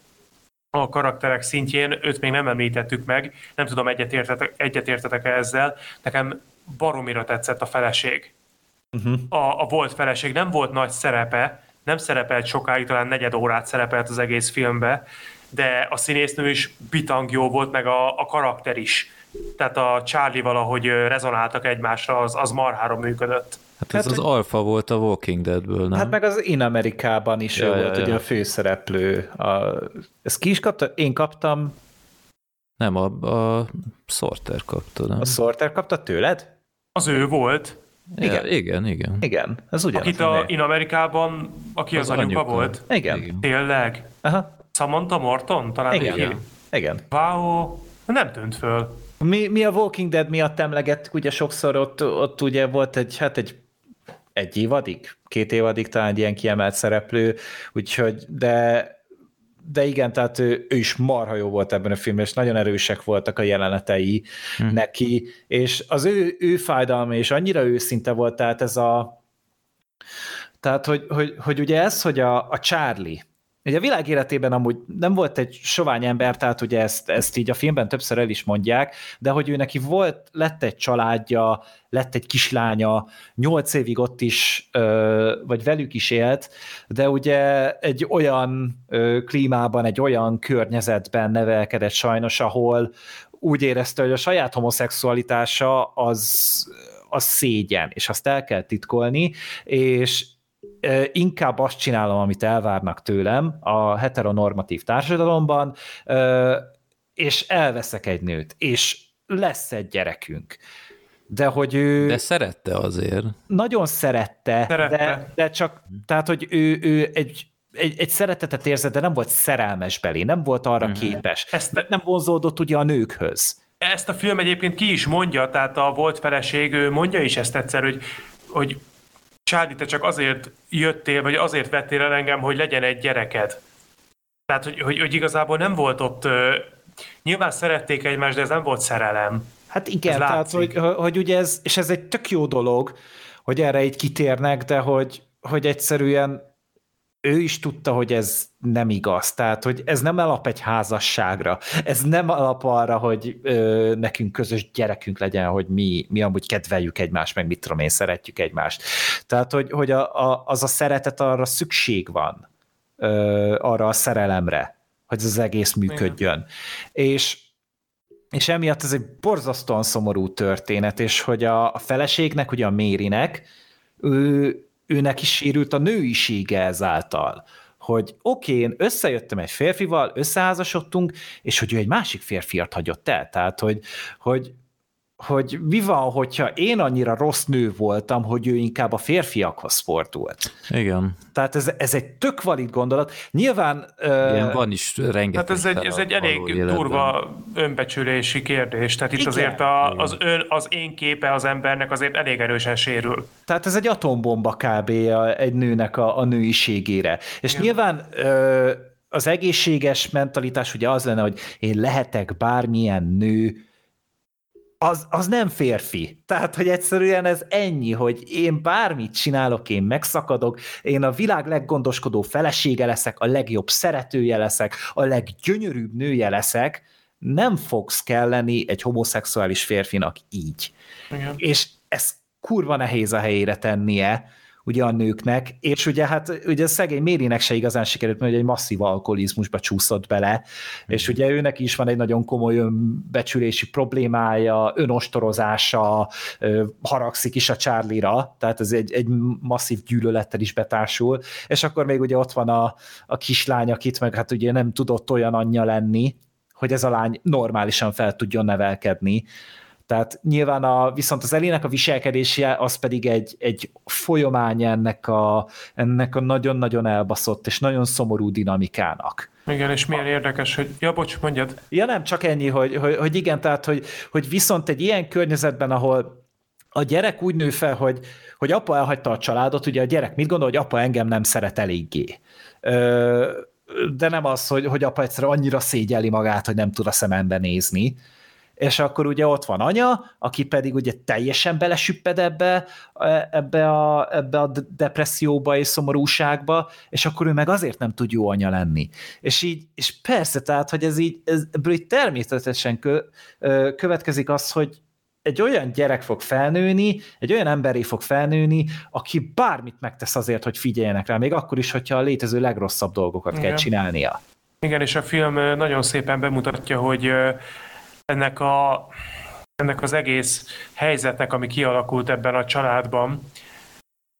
a karakterek szintjén, őt még nem említettük meg, nem tudom, egyetértetek, egyetértetek-e ezzel, nekem baromira tetszett a feleség. Uh-huh. A, a volt feleség nem volt nagy szerepe, nem szerepelt sokáig, talán negyed órát szerepelt az egész filmbe, de a színésznő is bitang jó volt, meg a, a karakter is. Tehát a Charlie valahogy rezonáltak egymásra, az, az marhára működött. Hát ez hát, az alfa volt a Walking Deadből, nem? Hát meg az In Amerikában is ja, volt, ja, ugye a főszereplő. A... Ezt ki is kapta? Én kaptam. Nem, a, a Sorter kapta, nem? A Sorter kapta tőled? Az ő volt. Igen, ja, igen, igen. Igen, ez ugyanaz. Akit a In Amerikában, aki az, az anyuka, anyuka volt? Igen. igen. Tényleg? Aha. Samantha Morton? Talán igen. Igen. igen. Wow, nem tűnt föl. Mi, mi a Walking Dead miatt emlegettük, ugye sokszor ott, ott ugye volt egy, hát egy egy évadig, két évadig talán egy ilyen kiemelt szereplő, úgyhogy, de de igen, tehát ő, ő is marha jó volt ebben a filmben, és nagyon erősek voltak a jelenetei hmm. neki, és az ő, ő fájdalma és annyira őszinte volt, tehát ez a tehát, hogy, hogy, hogy ugye ez, hogy a, a Charlie, Ugye a világ életében amúgy nem volt egy sovány ember, tehát ugye ezt, ezt így a filmben többször el is mondják, de hogy ő neki volt, lett egy családja, lett egy kislánya, nyolc évig ott is, vagy velük is élt, de ugye egy olyan klímában, egy olyan környezetben nevelkedett sajnos, ahol úgy érezte, hogy a saját homoszexualitása az, az szégyen, és azt el kell titkolni, és inkább azt csinálom, amit elvárnak tőlem a heteronormatív társadalomban, és elveszek egy nőt, és lesz egy gyerekünk. De hogy ő... De szerette azért. Nagyon szerette, szerette. De, de csak, tehát, hogy ő, ő egy egy, egy szeretetet érzett, de nem volt szerelmes belé, nem volt arra mm-hmm. képes. Ezt nem vonzódott ugye a nőkhöz. Ezt a film egyébként ki is mondja, tehát a volt feleség, ő mondja is ezt egyszer, hogy, hogy Csádi, te csak azért jöttél, vagy azért vettél el engem, hogy legyen egy gyereked. Tehát, hogy, hogy, hogy igazából nem volt ott, uh, nyilván szerették egymást, de ez nem volt szerelem. Hát igen, tehát, hogy, hogy ugye ez, és ez egy tök jó dolog, hogy erre így kitérnek, de hogy, hogy egyszerűen ő is tudta, hogy ez nem igaz, tehát hogy ez nem alap egy házasságra, ez nem alap arra, hogy ö, nekünk közös gyerekünk legyen, hogy mi, mi amúgy kedveljük egymást, meg mit tudom én, szeretjük egymást. Tehát, hogy, hogy a, a, az a szeretet arra szükség van, ö, arra a szerelemre, hogy az egész működjön. És és emiatt ez egy borzasztóan szomorú történet, és hogy a, a feleségnek, ugye a Mérinek, ő, őnek is sérült a nőisége ezáltal, hogy oké, okay, én összejöttem egy férfival, összeházasodtunk, és hogy ő egy másik férfiat hagyott el. Tehát, hogy, hogy hogy mi van, hogyha én annyira rossz nő voltam, hogy ő inkább a férfiakhoz sportolt. Igen. Tehát ez, ez egy tök valid gondolat. Nyilván... Igen, uh, van is rengeteg. Hát ez egy, ez egy elég durva önbecsülési kérdés. Tehát itt Igen. azért a, az, ön, az én képe az embernek azért elég erősen sérül. Tehát ez egy atombomba kb. A, egy nőnek a, a nőiségére. És Igen. nyilván... Uh, az egészséges mentalitás ugye az lenne, hogy én lehetek bármilyen nő, az, az nem férfi. Tehát, hogy egyszerűen ez ennyi, hogy én bármit csinálok, én megszakadok, én a világ leggondoskodó felesége leszek, a legjobb szeretője leszek, a leggyönyörűbb nője leszek, nem fogsz kelleni egy homoszexuális férfinak így. Igen. És ez kurva nehéz a helyére tennie, ugye a nőknek, és ugye hát ugye szegény Mérinek se igazán sikerült, mert egy masszív alkoholizmusba csúszott bele, mm. és ugye őnek is van egy nagyon komoly önbecsülési problémája, önostorozása, haragszik is a Charlie-ra, tehát ez egy, egy masszív gyűlölettel is betársul, és akkor még ugye ott van a, a kislány, akit meg hát ugye nem tudott olyan anyja lenni, hogy ez a lány normálisan fel tudjon nevelkedni, tehát nyilván a, viszont az elének a viselkedése az pedig egy, egy folyamány ennek a, ennek a nagyon-nagyon elbaszott és nagyon szomorú dinamikának. Igen, és milyen érdekes, hogy... Ja, bocs, mondjad. Ja, nem, csak ennyi, hogy, hogy, hogy igen, tehát, hogy, hogy viszont egy ilyen környezetben, ahol a gyerek úgy nő fel, hogy, hogy apa elhagyta a családot, ugye a gyerek mit gondol, hogy apa engem nem szeret eléggé. de nem az, hogy, hogy apa egyszerűen annyira szégyeli magát, hogy nem tud a szemembe nézni, és akkor ugye ott van anya, aki pedig ugye teljesen belesüpped ebbe, ebbe, a, ebbe a depresszióba és szomorúságba, és akkor ő meg azért nem tud jó anya lenni. És így, és persze, tehát, hogy ez így, ez, ebből így természetesen kö, következik az, hogy egy olyan gyerek fog felnőni, egy olyan emberé fog felnőni, aki bármit megtesz azért, hogy figyeljenek rá, még akkor is, hogyha a létező legrosszabb dolgokat Igen. kell csinálnia. Igen, és a film nagyon szépen bemutatja, hogy ennek, a, ennek az egész helyzetnek, ami kialakult ebben a családban,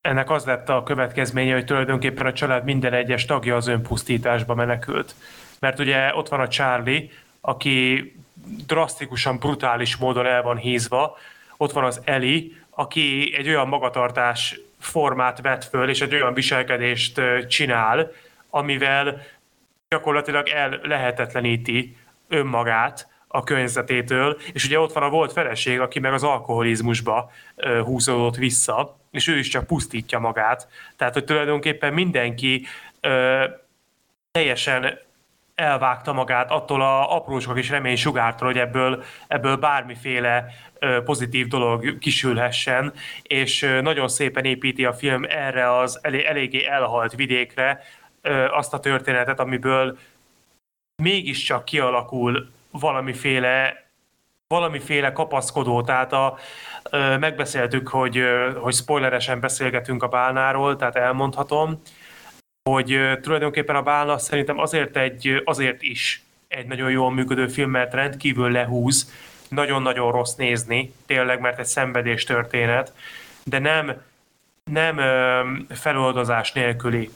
ennek az lett a következménye, hogy tulajdonképpen a család minden egyes tagja az önpusztításba menekült. Mert ugye ott van a Charlie, aki drasztikusan, brutális módon el van hízva, ott van az Eli, aki egy olyan magatartás formát vet föl, és egy olyan viselkedést csinál, amivel gyakorlatilag el lehetetleníti önmagát, a környezetétől, és ugye ott van a volt feleség, aki meg az alkoholizmusba húzódott vissza, és ő is csak pusztítja magát. Tehát, hogy tulajdonképpen mindenki ö, teljesen elvágta magát attól a aprócska kis reménysugártól, hogy ebből, ebből bármiféle pozitív dolog kisülhessen, és nagyon szépen építi a film erre az elég, eléggé elhalt vidékre azt a történetet, amiből mégiscsak kialakul valamiféle valamiféle kapaszkodó, tehát a, megbeszéltük, hogy, hogy spoileresen beszélgetünk a bálnáról, tehát elmondhatom, hogy ö, tulajdonképpen a bálna szerintem azért, egy, azért is egy nagyon jól működő film, mert rendkívül lehúz, nagyon-nagyon rossz nézni, tényleg, mert egy szenvedés történet, de nem, nem feloldozás nélküli.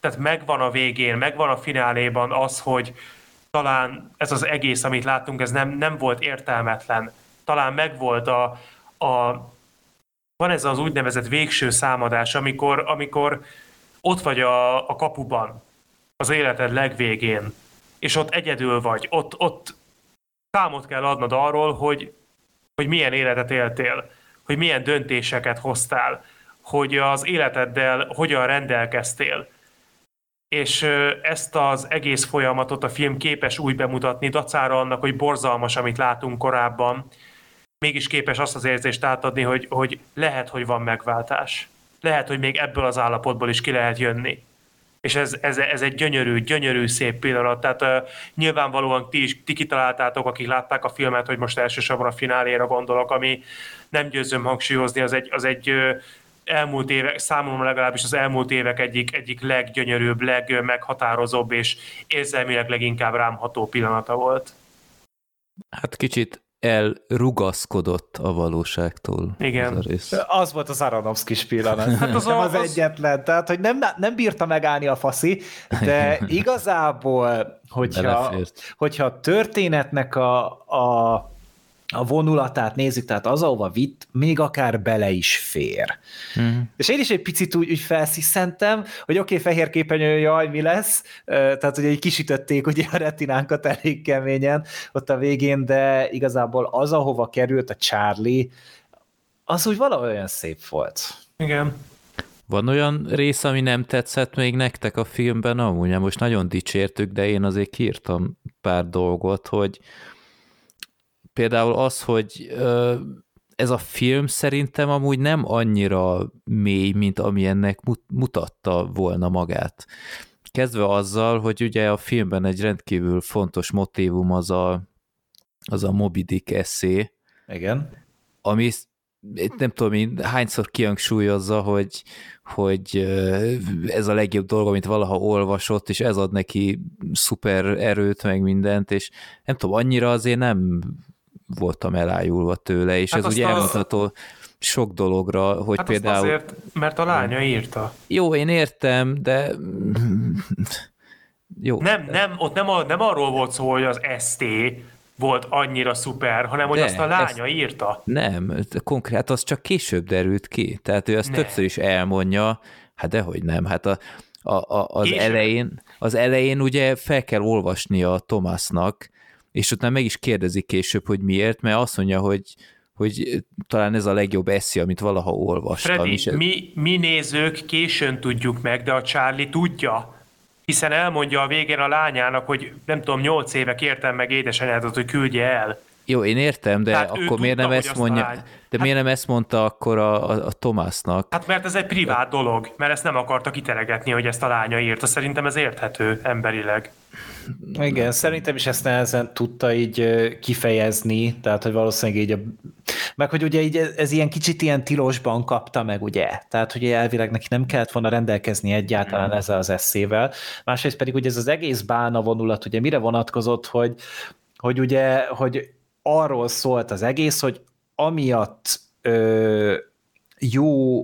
Tehát megvan a végén, megvan a fináléban az, hogy, talán ez az egész, amit láttunk, ez nem, nem volt értelmetlen. Talán megvolt a, a van ez az úgynevezett végső számadás, amikor, amikor ott vagy a, a kapuban, az életed legvégén, és ott egyedül vagy, ott, ott számot kell adnod arról, hogy, hogy milyen életet éltél, hogy milyen döntéseket hoztál, hogy az életeddel hogyan rendelkeztél és ezt az egész folyamatot a film képes úgy bemutatni, dacára annak, hogy borzalmas, amit látunk korábban, mégis képes azt az érzést átadni, hogy, hogy lehet, hogy van megváltás. Lehet, hogy még ebből az állapotból is ki lehet jönni. És ez, ez, ez egy gyönyörű, gyönyörű, szép pillanat. Tehát uh, nyilvánvalóan ti is ti kitaláltátok, akik látták a filmet, hogy most elsősorban a fináléra gondolok, ami nem győzöm hangsúlyozni, az egy, az egy uh, elmúlt évek, számomra legalábbis az elmúlt évek egyik, egyik leggyönyörűbb, legmeghatározóbb és érzelmileg leginkább rámható pillanata volt. Hát kicsit elrugaszkodott a valóságtól. Igen. Az, a rész. az volt az Aronofsky pillanat. Hát az, az, az egyetlen, tehát hogy nem, nem bírta megállni a faszi, de igazából, hogyha, hogyha a történetnek a, a a vonulatát nézzük, tehát az, ahova vitt, még akár bele is fér. Mm. És én is egy picit úgy, úgy felsziszentem, hogy oké, okay, fehér képenyő, jaj, mi lesz, tehát hogy egy kisütötték ugye a retinánkat elég keményen ott a végén, de igazából az, ahova került a Charlie, az úgy valahogy olyan szép volt. Igen. Van olyan rész, ami nem tetszett még nektek a filmben? Amúgy most nagyon dicsértük, de én azért kiírtam pár dolgot, hogy például az, hogy ez a film szerintem amúgy nem annyira mély, mint ami ennek mutatta volna magát. Kezdve azzal, hogy ugye a filmben egy rendkívül fontos motívum az a, az a Moby Dick eszé. Igen. Ami nem tudom én hányszor kihangsúlyozza, hogy, hogy ez a legjobb dolog, amit valaha olvasott, és ez ad neki szuper erőt, meg mindent, és nem tudom, annyira azért nem voltam elájulva tőle, és hát ez ugye a... elmondható sok dologra, hogy hát például... azért, mert a lánya írta. Jó, én értem, de... Jó. Nem, nem, ott nem, a, nem arról volt szó, hogy az ST volt annyira szuper, hanem hogy de, azt a lánya ezt, írta. Nem, konkrét az csak később derült ki. Tehát ő azt ne. többször is elmondja, hát dehogy nem, hát a, a, a, az, elején, az elején ugye fel kell olvasnia Tomásnak, és utána meg is kérdezik később, hogy miért, mert azt mondja, hogy, hogy talán ez a legjobb eszi, amit valaha olvastam. Freddy, és ez... mi, mi nézők későn tudjuk meg, de a Charlie tudja, hiszen elmondja a végén a lányának, hogy nem tudom, nyolc éve kértem meg édesanyádat, hogy küldje el. Jó, én értem, de Tehát akkor miért nem ezt mondja, de hát, miért nem ezt mondta akkor a, a, a Tomásnak? Hát mert ez egy privát dolog, mert ezt nem akarta kitelegetni, hogy ezt a lánya írta. Szerintem ez érthető emberileg. Igen, szerintem is ezt nehezen tudta így kifejezni, tehát hogy valószínűleg így a... Meg hogy ugye így ez ilyen kicsit ilyen tilosban kapta meg, ugye? Tehát, hogy elvileg neki nem kellett volna rendelkezni egyáltalán ezzel az eszével. Másrészt pedig ugye ez az egész bána vonulat, ugye mire vonatkozott, hogy, hogy ugye, hogy arról szólt az egész, hogy amiatt ö, jó,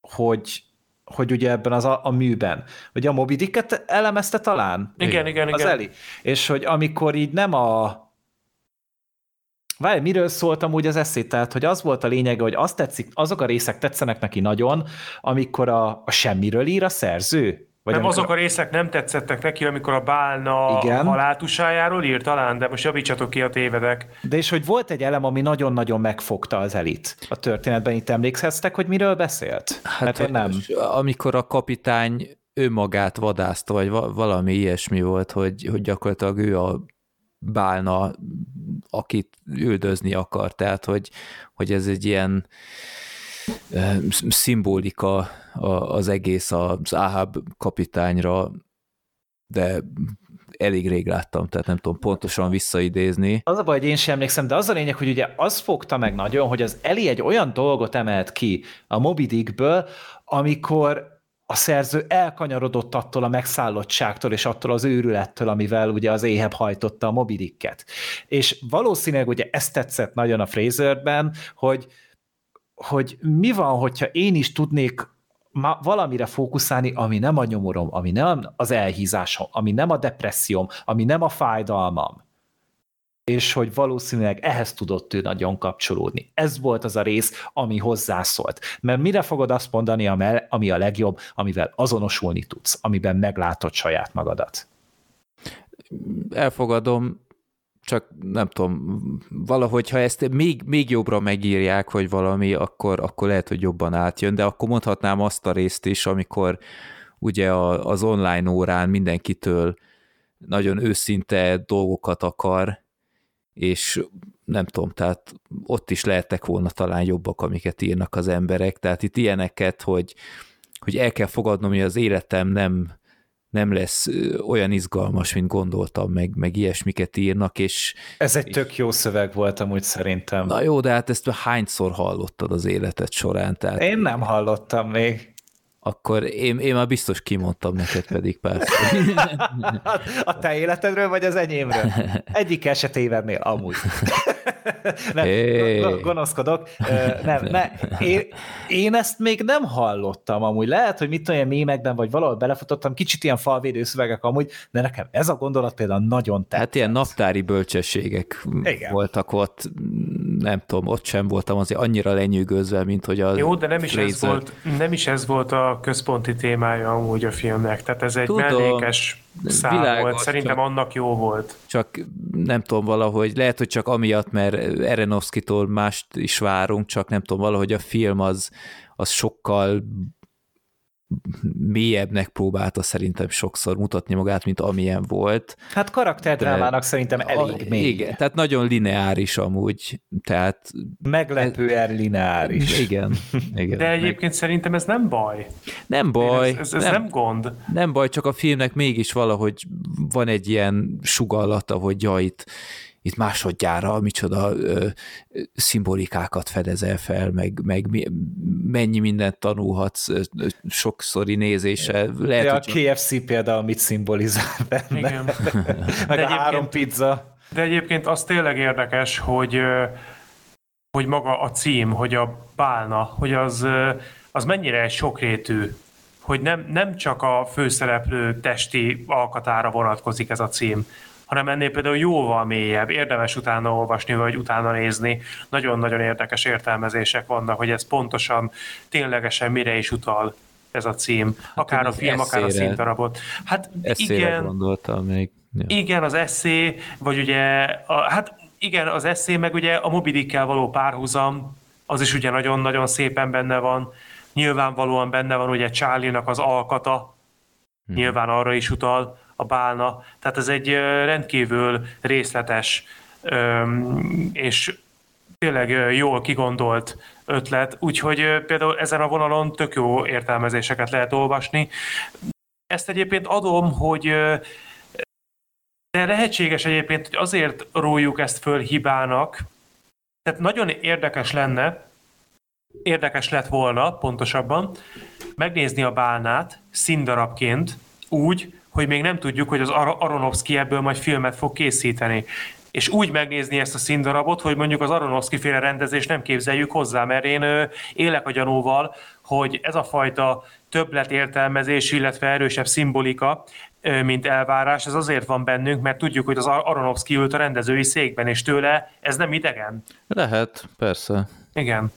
hogy hogy ugye ebben az a, a műben, hogy a Moby Dicket elemezte talán? Igen, igen, az igen. Eli. És hogy amikor így nem a Várj, miről szóltam úgy az eszét? Tehát, hogy az volt a lényege, hogy azt tetszik, azok a részek tetszenek neki nagyon, amikor a, a semmiről ír a szerző, vagy nem, azok a részek nem tetszettek neki, amikor a bálna Igen. haláltusájáról írt talán, de most javítsatok ki a tévedek. De és hogy volt egy elem, ami nagyon-nagyon megfogta az elit a történetben, itt emlékeztek, hogy miről beszélt? Hát Mert nem. Amikor a kapitány önmagát vadászta, vagy valami ilyesmi volt, hogy, hogy gyakorlatilag ő a bálna, akit üldözni akar, tehát hogy, hogy ez egy ilyen szimbolika az egész az Ahab kapitányra, de elég rég láttam, tehát nem tudom pontosan visszaidézni. Az a baj, hogy én sem emlékszem, de az a lényeg, hogy ugye az fogta meg nagyon, hogy az Eli egy olyan dolgot emelt ki a Moby Dickből, amikor a szerző elkanyarodott attól a megszállottságtól és attól az őrülettől, amivel ugye az éhebb hajtotta a Moby. És valószínűleg ugye ezt tetszett nagyon a Fraserben, hogy, hogy mi van, hogyha én is tudnék valamire fókuszálni, ami nem a nyomorom, ami nem az elhízásom, ami nem a depresszióm, ami nem a fájdalmam, és hogy valószínűleg ehhez tudott ő nagyon kapcsolódni. Ez volt az a rész, ami hozzászólt. Mert mire fogod azt mondani, ami a legjobb, amivel azonosulni tudsz, amiben meglátod saját magadat? Elfogadom, csak nem tudom, valahogy ha ezt még, még jobbra megírják, hogy valami, akkor, akkor lehet, hogy jobban átjön, de akkor mondhatnám azt a részt is, amikor ugye az online órán mindenkitől nagyon őszinte dolgokat akar, és nem tudom, tehát ott is lehettek volna talán jobbak, amiket írnak az emberek, tehát itt ilyeneket, hogy, hogy el kell fogadnom, hogy az életem nem, nem lesz olyan izgalmas, mint gondoltam, meg, meg ilyesmiket írnak, és... Ez egy tök jó szöveg volt amúgy szerintem. Na jó, de hát ezt hányszor hallottad az életed során? Tehát... Én nem hallottam még. Akkor én, én már biztos kimondtam neked pedig pár A te életedről, vagy az enyémről? Egyik esetévennél amúgy. nem, hey. gonoszkodok. Nem, ne, én, én ezt még nem hallottam amúgy. Lehet, hogy mit olyan mémekben, vagy valahol belefutottam, kicsit ilyen falvédő szövegek amúgy, de nekem ez a gondolat például nagyon tetszett. Hát ilyen naptári bölcsességek Igen. voltak ott, nem tudom, ott sem voltam azért annyira lenyűgözve, mint hogy az Jó, de nem is, ez volt, nem is ez volt a központi témája amúgy a filmnek, tehát ez egy Tudom, mellékes szám világos, volt, szerintem csak, annak jó volt. Csak nem tudom valahogy, lehet, hogy csak amiatt, mert Erenovszkitól mást is várunk, csak nem tudom, valahogy a film az, az sokkal mélyebbnek próbálta szerintem sokszor mutatni magát, mint amilyen volt. Hát karakterdrámának szerintem elég a, mély. Igen, tehát nagyon lineáris amúgy, tehát... Meglepően lineáris. Igen. igen De egyébként meg... szerintem ez nem baj. Nem baj. Ez, ez, ez nem, nem gond. Nem baj, csak a filmnek mégis valahogy van egy ilyen sugallata, hogy ja, itt, itt másodjára micsoda ö, szimbolikákat fedezel fel, meg, meg mennyi mindent tanulhatsz sokszori nézése. Lehet, ja, a hogy... KFC például mit szimbolizál benne. Igen. meg de a három pizza. De egyébként az tényleg érdekes, hogy hogy maga a cím, hogy a bálna, hogy az, az mennyire sokrétű, hogy nem, nem csak a főszereplő testi alkatára vonatkozik ez a cím, hanem ennél például jóval mélyebb, érdemes utána olvasni, vagy utána nézni. Nagyon-nagyon érdekes értelmezések vannak, hogy ez pontosan ténylegesen mire is utal ez a cím, hát akár a film, eszére, akár a színdarabot. Hát igen, gondoltam még. Ja. Igen, az eszé, vagy ugye, a, hát igen, az eszé, meg ugye a Mobidikkel való párhuzam, az is ugye nagyon-nagyon szépen benne van. Nyilvánvalóan benne van ugye Charlie-nak az alkata, hmm. nyilván arra is utal a bálna. Tehát ez egy rendkívül részletes és tényleg jól kigondolt ötlet, úgyhogy például ezen a vonalon tök jó értelmezéseket lehet olvasni. Ezt egyébként adom, hogy de lehetséges egyébként, hogy azért rójuk ezt föl hibának, tehát nagyon érdekes lenne, érdekes lett volna pontosabban, megnézni a bálnát színdarabként úgy, hogy még nem tudjuk, hogy az Ar- Aronofsky ebből majd filmet fog készíteni. És úgy megnézni ezt a színdarabot, hogy mondjuk az Aronofsky féle rendezést nem képzeljük hozzá, mert én ö, élek a gyanúval, hogy ez a fajta többlet értelmezés, illetve erősebb szimbolika, mint elvárás, ez azért van bennünk, mert tudjuk, hogy az Aronofsky ült a rendezői székben, és tőle ez nem idegen. Lehet, persze. Igen.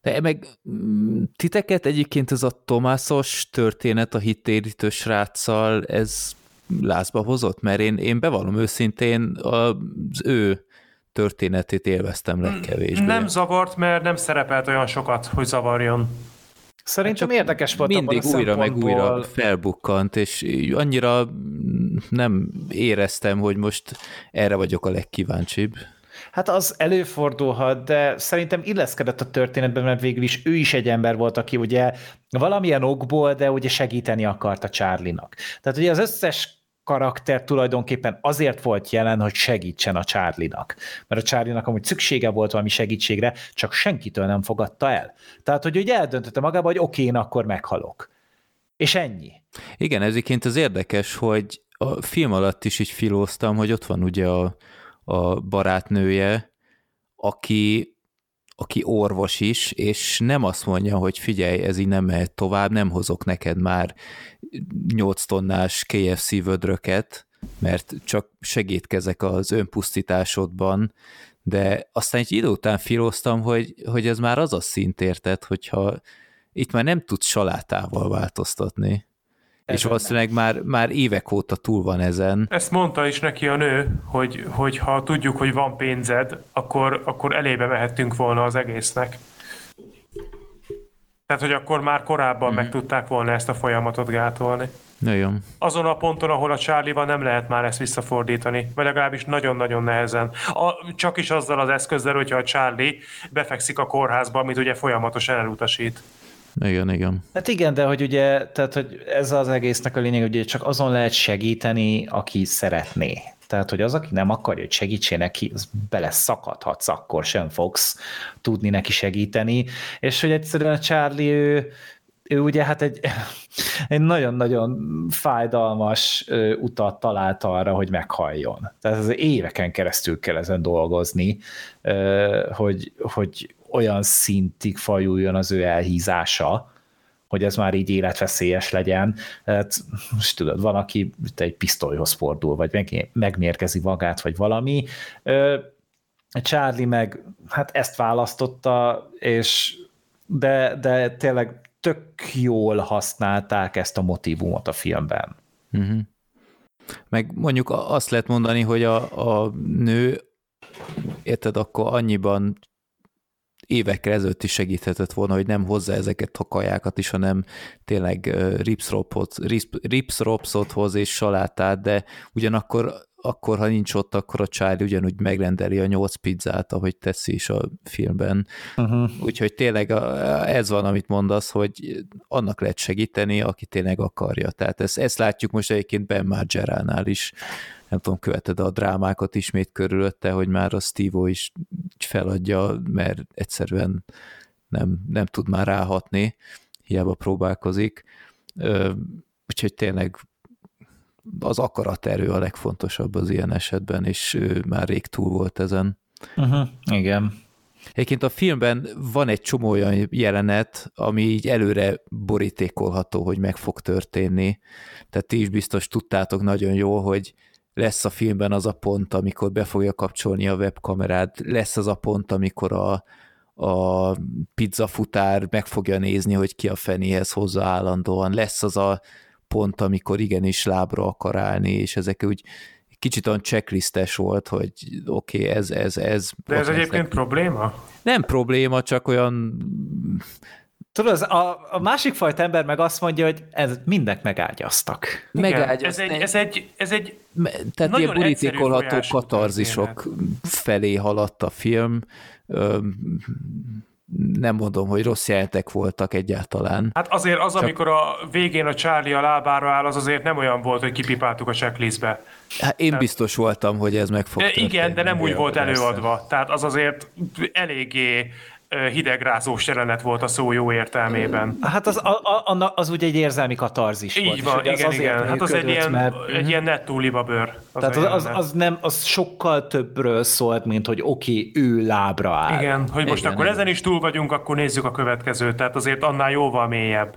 De meg mm, titeket egyébként ez a Tomászos történet a hittérítő sráccal, ez lázba hozott? Mert én, én bevallom őszintén az ő történetét élveztem legkevésbé. Nem zavart, mert nem szerepelt olyan sokat, hogy zavarjon. Szerintem hát érdekes volt Mindig újra meg újra felbukkant, és annyira nem éreztem, hogy most erre vagyok a legkíváncsibb. Hát az előfordulhat, de szerintem illeszkedett a történetben, mert végül is ő is egy ember volt, aki ugye valamilyen okból, de ugye segíteni akart a Charlie-nak. Tehát ugye az összes karakter tulajdonképpen azért volt jelen, hogy segítsen a Charlie-nak. Mert a Charlie-nak amúgy szüksége volt valami segítségre, csak senkitől nem fogadta el. Tehát, hogy ugye eldöntötte magába, hogy oké, én akkor meghalok. És ennyi. Igen, ezért az érdekes, hogy a film alatt is így filóztam, hogy ott van ugye a, a barátnője, aki, aki orvos is, és nem azt mondja, hogy figyelj, ez így nem mehet tovább, nem hozok neked már 8 tonnás KFC vödröket, mert csak segítkezek az önpusztításodban, de aztán egy idő után filóztam, hogy, hogy ez már az a szint érted, hogyha itt már nem tudsz salátával változtatni. És valószínűleg már, már évek óta túl van ezen. Ezt mondta is neki a nő, hogy, hogy ha tudjuk, hogy van pénzed, akkor, akkor elébe mehettünk volna az egésznek. Tehát, hogy akkor már korábban mm. meg tudták volna ezt a folyamatot gátolni. Nagyon. Azon a ponton, ahol a charlie van nem lehet már ezt visszafordítani, vagy legalábbis nagyon-nagyon nehezen. A, csak is azzal az eszközzel, hogyha a Charlie befekszik a kórházba, amit ugye folyamatosan elutasít. Igen, igen. Hát igen, de hogy ugye, tehát hogy ez az egésznek a lényeg, hogy csak azon lehet segíteni, aki szeretné. Tehát, hogy az, aki nem akarja, hogy segítsél neki, az bele szakadhatsz, akkor sem fogsz tudni neki segíteni. És hogy egyszerűen a Charlie, ő, ő ugye hát egy, egy nagyon-nagyon fájdalmas utat talált arra, hogy meghalljon. Tehát ez éveken keresztül kell ezen dolgozni, hogy, hogy olyan szintig fajuljon az ő elhízása, hogy ez már így életveszélyes legyen. Hát, most tudod, van, aki egy pisztolyhoz fordul, vagy meg, megmérgezi magát, vagy valami. Charlie meg hát ezt választotta, és de, de tényleg tök jól használták ezt a motivumot a filmben. Uh-huh. Meg mondjuk azt lehet mondani, hogy a, a nő, érted, akkor annyiban évekkel ezelőtt is segíthetett volna, hogy nem hozza ezeket a kajákat is, hanem tényleg ripsropsot hoz és salátát, de ugyanakkor akkor, ha nincs ott, akkor a Charlie ugyanúgy megrendeli a nyolc pizzát, ahogy teszi is a filmben. Uh-huh. Úgyhogy tényleg ez van, amit mondasz, hogy annak lehet segíteni, aki tényleg akarja. Tehát ezt, ezt látjuk most egyébként Ben Margeránál is, nem tudom, követed a drámákat ismét körülötte, hogy már a steve is feladja, mert egyszerűen nem, nem tud már ráhatni, hiába próbálkozik. Úgyhogy tényleg az akaraterő a legfontosabb az ilyen esetben, és már rég túl volt ezen. Uh-huh, igen. Egyébként a filmben van egy csomó olyan jelenet, ami így előre borítékolható, hogy meg fog történni. Tehát ti is biztos tudtátok nagyon jó, hogy lesz a filmben az a pont, amikor be fogja kapcsolni a webkamerát, lesz az a pont, amikor a, a pizzafutár meg fogja nézni, hogy ki a fenéhez hozza állandóan, lesz az a pont, amikor igenis lábra akar állni, és ezek úgy kicsit olyan checklistes volt, hogy oké, okay, ez, ez, ez. De ez egyébként ezek... probléma? Nem probléma, csak olyan Tudod, a, a másik fajta ember meg azt mondja, hogy ez mindek megágyaztak. Megágyaztak. Ez egy, ez egy, ez egy Tehát ilyen borítékolható katarzisok felé haladt a film. Nem mondom, hogy rossz jelentek voltak egyáltalán. Hát azért az, Csak... amikor a végén a Charlie a lábára áll, az azért nem olyan volt, hogy kipipáltuk a checklistbe. Hát én Tehát... biztos voltam, hogy ez meg fog történni. Igen, de nem úgy volt előadva. Tehát az azért eléggé hidegrázós jelenet volt a szó jó értelmében. Hát az, a, a, az ugye egy érzelmi katarzis Így volt. Így van, igen, igen. Hát az egy ilyen, mert... egy ilyen nettó libabőr. Az Tehát az, az, az, nem, az sokkal többről szólt, mint hogy oké, okay, ő lábra áll. Igen, hogy most igen, akkor igen. ezen is túl vagyunk, akkor nézzük a következőt. Tehát azért annál jóval mélyebb.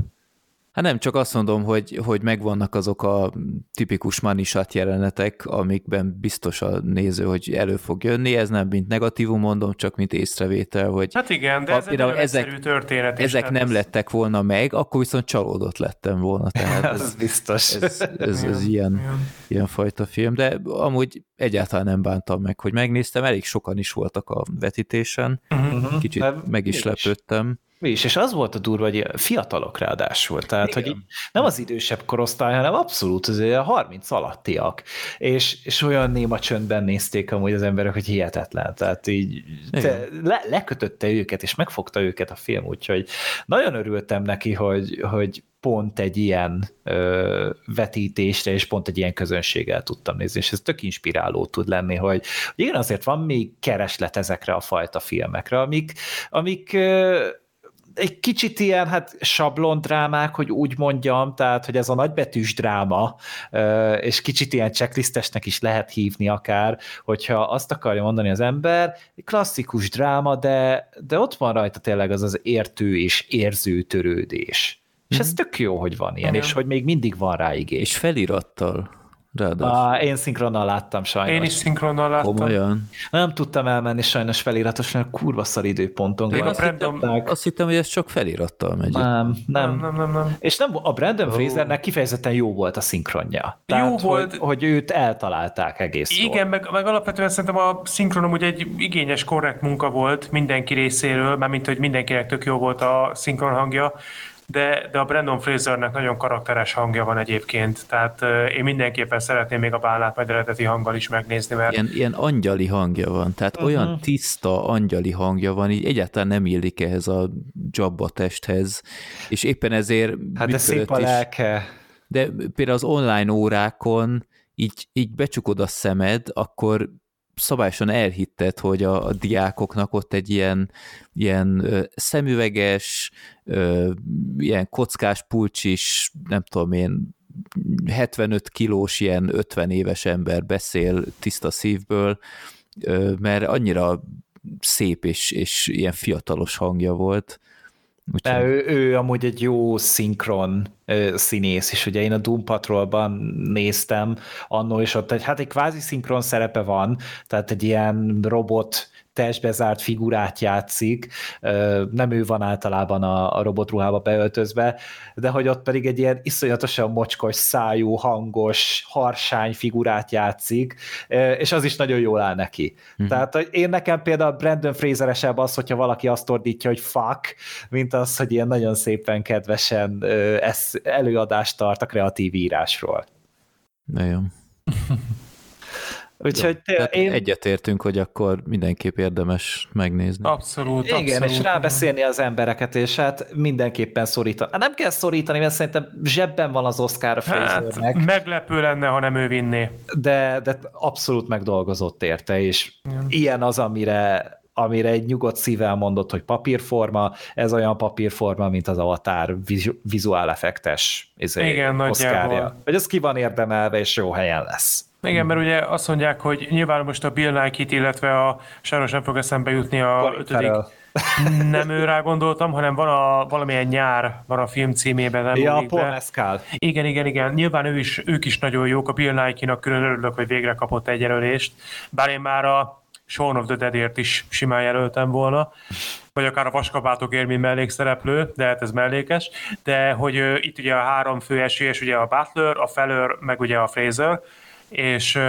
Hát nem, csak azt mondom, hogy, hogy megvannak azok a tipikus manisat jelenetek, amikben biztos a néző, hogy elő fog jönni, ez nem mint negatívum mondom, csak mint észrevétel, hogy hát igen, de ez egy ezek, történet is, ezek nem ez... lettek volna meg, akkor viszont csalódott lettem volna. Tehát ez, ez biztos. Ez, ez, ez, ilyen, ilyen fajta film, de amúgy egyáltalán nem bántam meg, hogy megnéztem, elég sokan is voltak a vetítésen, uh-huh. kicsit meg is lepődtem. Mi is, és az volt a durva, hogy fiatalok ráadásul, tehát Igen. hogy nem az idősebb korosztály, hanem abszolút az 30 alattiak, és, és olyan néma csöndben nézték amúgy az emberek, hogy hihetetlen, tehát így te, le, lekötötte őket, és megfogta őket a film, úgyhogy nagyon örültem neki, hogy, hogy pont egy ilyen ö, vetítésre, és pont egy ilyen közönséggel tudtam nézni, és ez tök inspiráló tud lenni, hogy, hogy igen, azért van még kereslet ezekre a fajta filmekre, amik, amik ö, egy kicsit ilyen hát sablon drámák, hogy úgy mondjam, tehát hogy ez a nagybetűs dráma, és kicsit ilyen checklistesnek is lehet hívni akár, hogyha azt akarja mondani az ember, klasszikus dráma, de, de ott van rajta tényleg az az értő és érző törődés. És ez mhm. tök jó, hogy van ilyen, Igen. és hogy még mindig van rá igény. És felirattal. Ah, én szinkronnal láttam sajnos. Én is szinkronnal láttam. Komolyan. Nem tudtam elmenni sajnos feliratos, mert kurva szar időponton van. Azt, hittem, azt hittem, hogy ez csak felirattal megy. Nem, nem, nem, nem, nem. És nem, a Brandon oh. Frasernek kifejezetten jó volt a szinkronja. Tehát, jó volt. Hogy, hogy őt eltalálták egész Igen, meg, meg, alapvetően szerintem a szinkronom ugye egy igényes, korrekt munka volt mindenki részéről, mert mint hogy mindenkinek tök jó volt a szinkron hangja de, de a Brandon Frasernek nagyon karakteres hangja van egyébként, tehát uh, én mindenképpen szeretném még a bálát majd eredeti hanggal is megnézni, mert... Ilyen, ilyen angyali hangja van, tehát uh-huh. olyan tiszta angyali hangja van, így egyáltalán nem illik ehhez a Jabba testhez, és éppen ezért... Hát de szép a lelke. De például az online órákon így, így becsukod a szemed, akkor szabályosan elhitted, hogy a, a diákoknak ott egy ilyen, ilyen szemüveges, ilyen kockás pulcsis, nem tudom én, 75 kilós, ilyen 50 éves ember beszél tiszta szívből, mert annyira szép és, és ilyen fiatalos hangja volt. Úgyhogy... De ő, ő amúgy egy jó szinkron ö, színész, és ugye én a Doom Patrolban néztem annól, és ott egy, hát egy kvázi szinkron szerepe van, tehát egy ilyen robot testbe zárt figurát játszik, nem ő van általában a, a robotruhába beöltözve, de hogy ott pedig egy ilyen iszonyatosan mocskos szájú, hangos, harsány figurát játszik, és az is nagyon jól áll neki. Mm-hmm. Tehát hogy én nekem például Brandon Fraseresebb az, hogyha valaki azt ordítja, hogy fuck, mint az, hogy ilyen nagyon szépen kedvesen előadást tart a kreatív írásról. Nagyon. Úgyhogy Jó, én... Egyetértünk, hogy akkor mindenképp érdemes megnézni. Abszolút, Igen, abszolút. és rábeszélni az embereket, és hát mindenképpen szorítani. Hát nem kell szorítani, mert szerintem zsebben van az Oscar a hát, meglepő lenne, ha nem ő vinné. De, de abszolút megdolgozott érte, és Igen. ilyen az, amire amire egy nyugodt szívvel mondott, hogy papírforma, ez olyan papírforma, mint az Avatar vizuál effektes izé, Igen, nagyjából. Hogy ez ki van érdemelve, és jó helyen lesz. Igen, mert ugye azt mondják, hogy nyilván most a Bill Nike-t, illetve a sajnos nem fog eszembe jutni a ötödik. Nem őrá gondoltam, hanem van a valamilyen nyár, van a film címében. Nem ja, Paul Mescal. Igen, igen, igen. Nyilván ő is, ők is nagyon jók. A Bill Nike-nak külön örülök, hogy végre kapott egy jelölést. Bár én már a Shaun of the Deadért is simán jelöltem volna, vagy akár a vaskabátokért, mint mellékszereplő, de hát ez mellékes, de hogy uh, itt ugye a három fő esélyes, ugye a Butler, a Feller, meg ugye a Fraser, és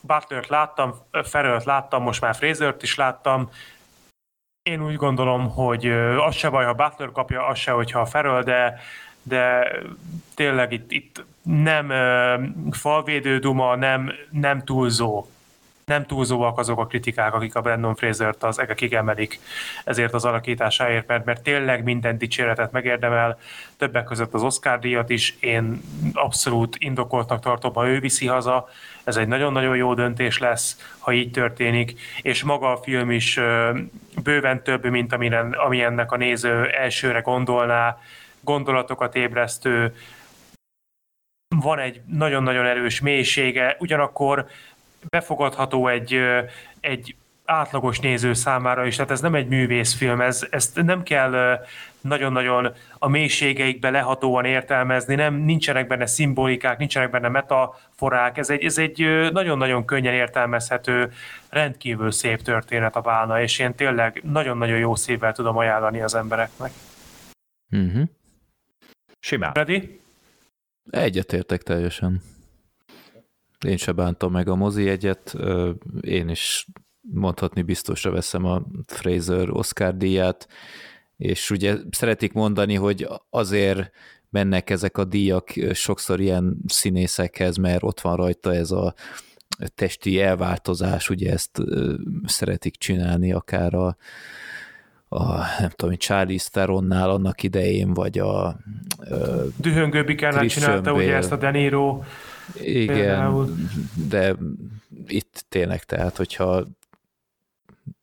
Butlert láttam, Ferrelt láttam, most már Frasert is láttam, én úgy gondolom, hogy az se baj, ha Butler kapja, az se, hogyha Ferrell, de, de tényleg itt, itt nem falvédő duma, nem, nem túlzó nem túlzóak azok a kritikák, akik a Brandon Fraser-t az egekig emelik ezért az alakításáért, mert, mert tényleg minden dicséretet megérdemel, többek között az Oscar díjat is, én abszolút indokoltnak tartom, ha ő viszi haza, ez egy nagyon-nagyon jó döntés lesz, ha így történik, és maga a film is bőven több, mint amilyen, ami ennek a néző elsőre gondolná, gondolatokat ébresztő, van egy nagyon-nagyon erős mélysége, ugyanakkor befogadható egy, egy átlagos néző számára is, tehát ez nem egy művészfilm, ez, ezt nem kell nagyon-nagyon a mélységeikbe lehatóan értelmezni, nem, nincsenek benne szimbolikák, nincsenek benne metaforák, ez egy, ez egy nagyon-nagyon könnyen értelmezhető, rendkívül szép történet a válna, és én tényleg nagyon-nagyon jó szívvel tudom ajánlani az embereknek. Uh-huh. Simán. Ready? Egyetértek teljesen. Én se bántam meg a mozi egyet, én is mondhatni biztosra veszem a Fraser Oscar díját. és ugye szeretik mondani, hogy azért mennek ezek a díjak sokszor ilyen színészekhez, mert ott van rajta ez a testi elváltozás, ugye ezt szeretik csinálni akár a, a nem tudom, Charlie Steronnál annak idején, vagy a Dühöngő Bikárnál csinálta Bale. ugye ezt a Deniro Igen, például. de itt tényleg, tehát hogyha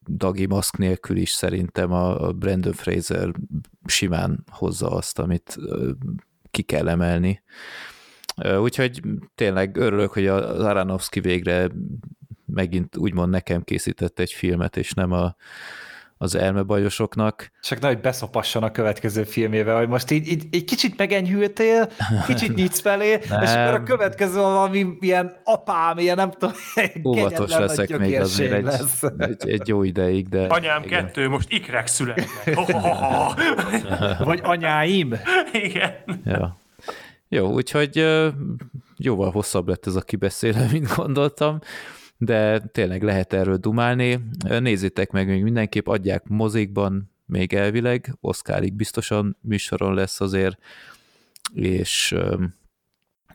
Dagi maszk nélkül is szerintem a Brandon Fraser simán hozza azt, amit ki kell emelni. Úgyhogy tényleg örülök, hogy az Aronofsky végre megint úgymond nekem készített egy filmet, és nem a, az elmebajosoknak. Csak nagy beszopasson a következő filmével, hogy most így, így, így kicsit megenyhültél, kicsit nyitsz felé, nem. és akkor a következő valami ilyen apám, ilyen nem tudom, Óvatos leszek még azért egy, lesz. egy, egy, jó ideig, de... Anyám igen. kettő, most ikrek születnek. Vagy anyáim. Igen. Ja. Jó, úgyhogy jóval hosszabb lett ez a kibeszélő, mint gondoltam de tényleg lehet erről dumálni. Nézzétek meg még mindenképp, adják mozikban, még elvileg, Oszkárig biztosan műsoron lesz azért, és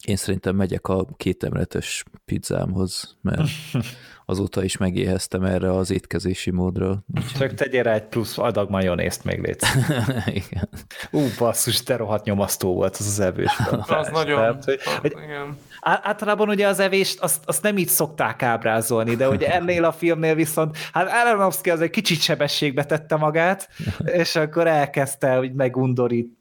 én szerintem megyek a két emeletes pizzámhoz, mert azóta is megéheztem erre az étkezési módra. Csak tegyél rá egy plusz adag majonészt még létsz. igen. Ú, basszus, de rohadt nyomasztó volt az az evés. az nagyon. Tehát, hogy, hogy igen. Általában ugye az evést azt, azt nem így szokták ábrázolni, de ugye ennél a filmnél viszont, hát Aronofsky az egy kicsit sebességbe tette magát, és akkor elkezdte hogy megundorít,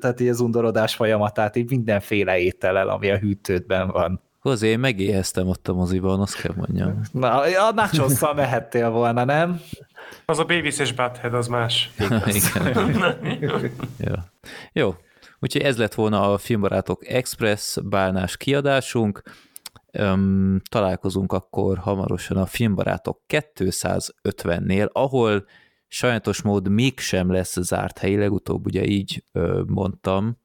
tehát így az undorodás folyamatát így mindenféle étellel, ami a hűtődben van. Hozzá, én megéheztem ott a moziban, azt kell mondjam. Na, a nachos mehettél volna, nem? Az a Beavis és Butthead, az más. Igen. Jó. Jó, úgyhogy ez lett volna a Filmbarátok Express bálnás kiadásunk. Öm, találkozunk akkor hamarosan a Filmbarátok 250-nél, ahol sajnos mód mégsem lesz zárt helyi, legutóbb ugye így ö, mondtam,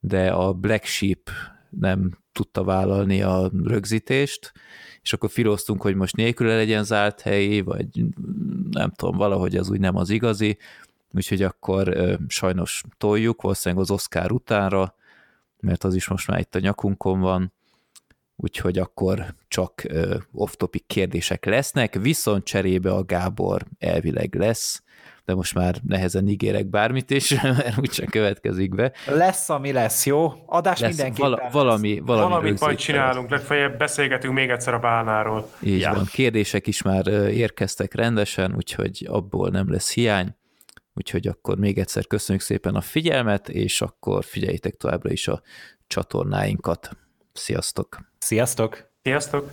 de a Black Sheep nem tudta vállalni a rögzítést, és akkor filoztunk, hogy most nélküle legyen zárt helyi, vagy nem tudom, valahogy az úgy nem az igazi, úgyhogy akkor sajnos toljuk, valószínűleg az Oscar utánra, mert az is most már itt a nyakunkon van, úgyhogy akkor csak off-topic kérdések lesznek, viszont cserébe a Gábor elvileg lesz, de most már nehezen ígérek bármit is, mert úgyse következik be. Lesz, ami lesz, jó? Adás lesz, mindenképpen vala, valami, valami Valamit majd csinálunk, legfeljebb beszélgetünk még egyszer a bálnáról. Így ja. van, kérdések is már érkeztek rendesen, úgyhogy abból nem lesz hiány. Úgyhogy akkor még egyszer köszönjük szépen a figyelmet, és akkor figyeljétek továbbra is a csatornáinkat. Sziasztok! Sziasztok! Sziasztok!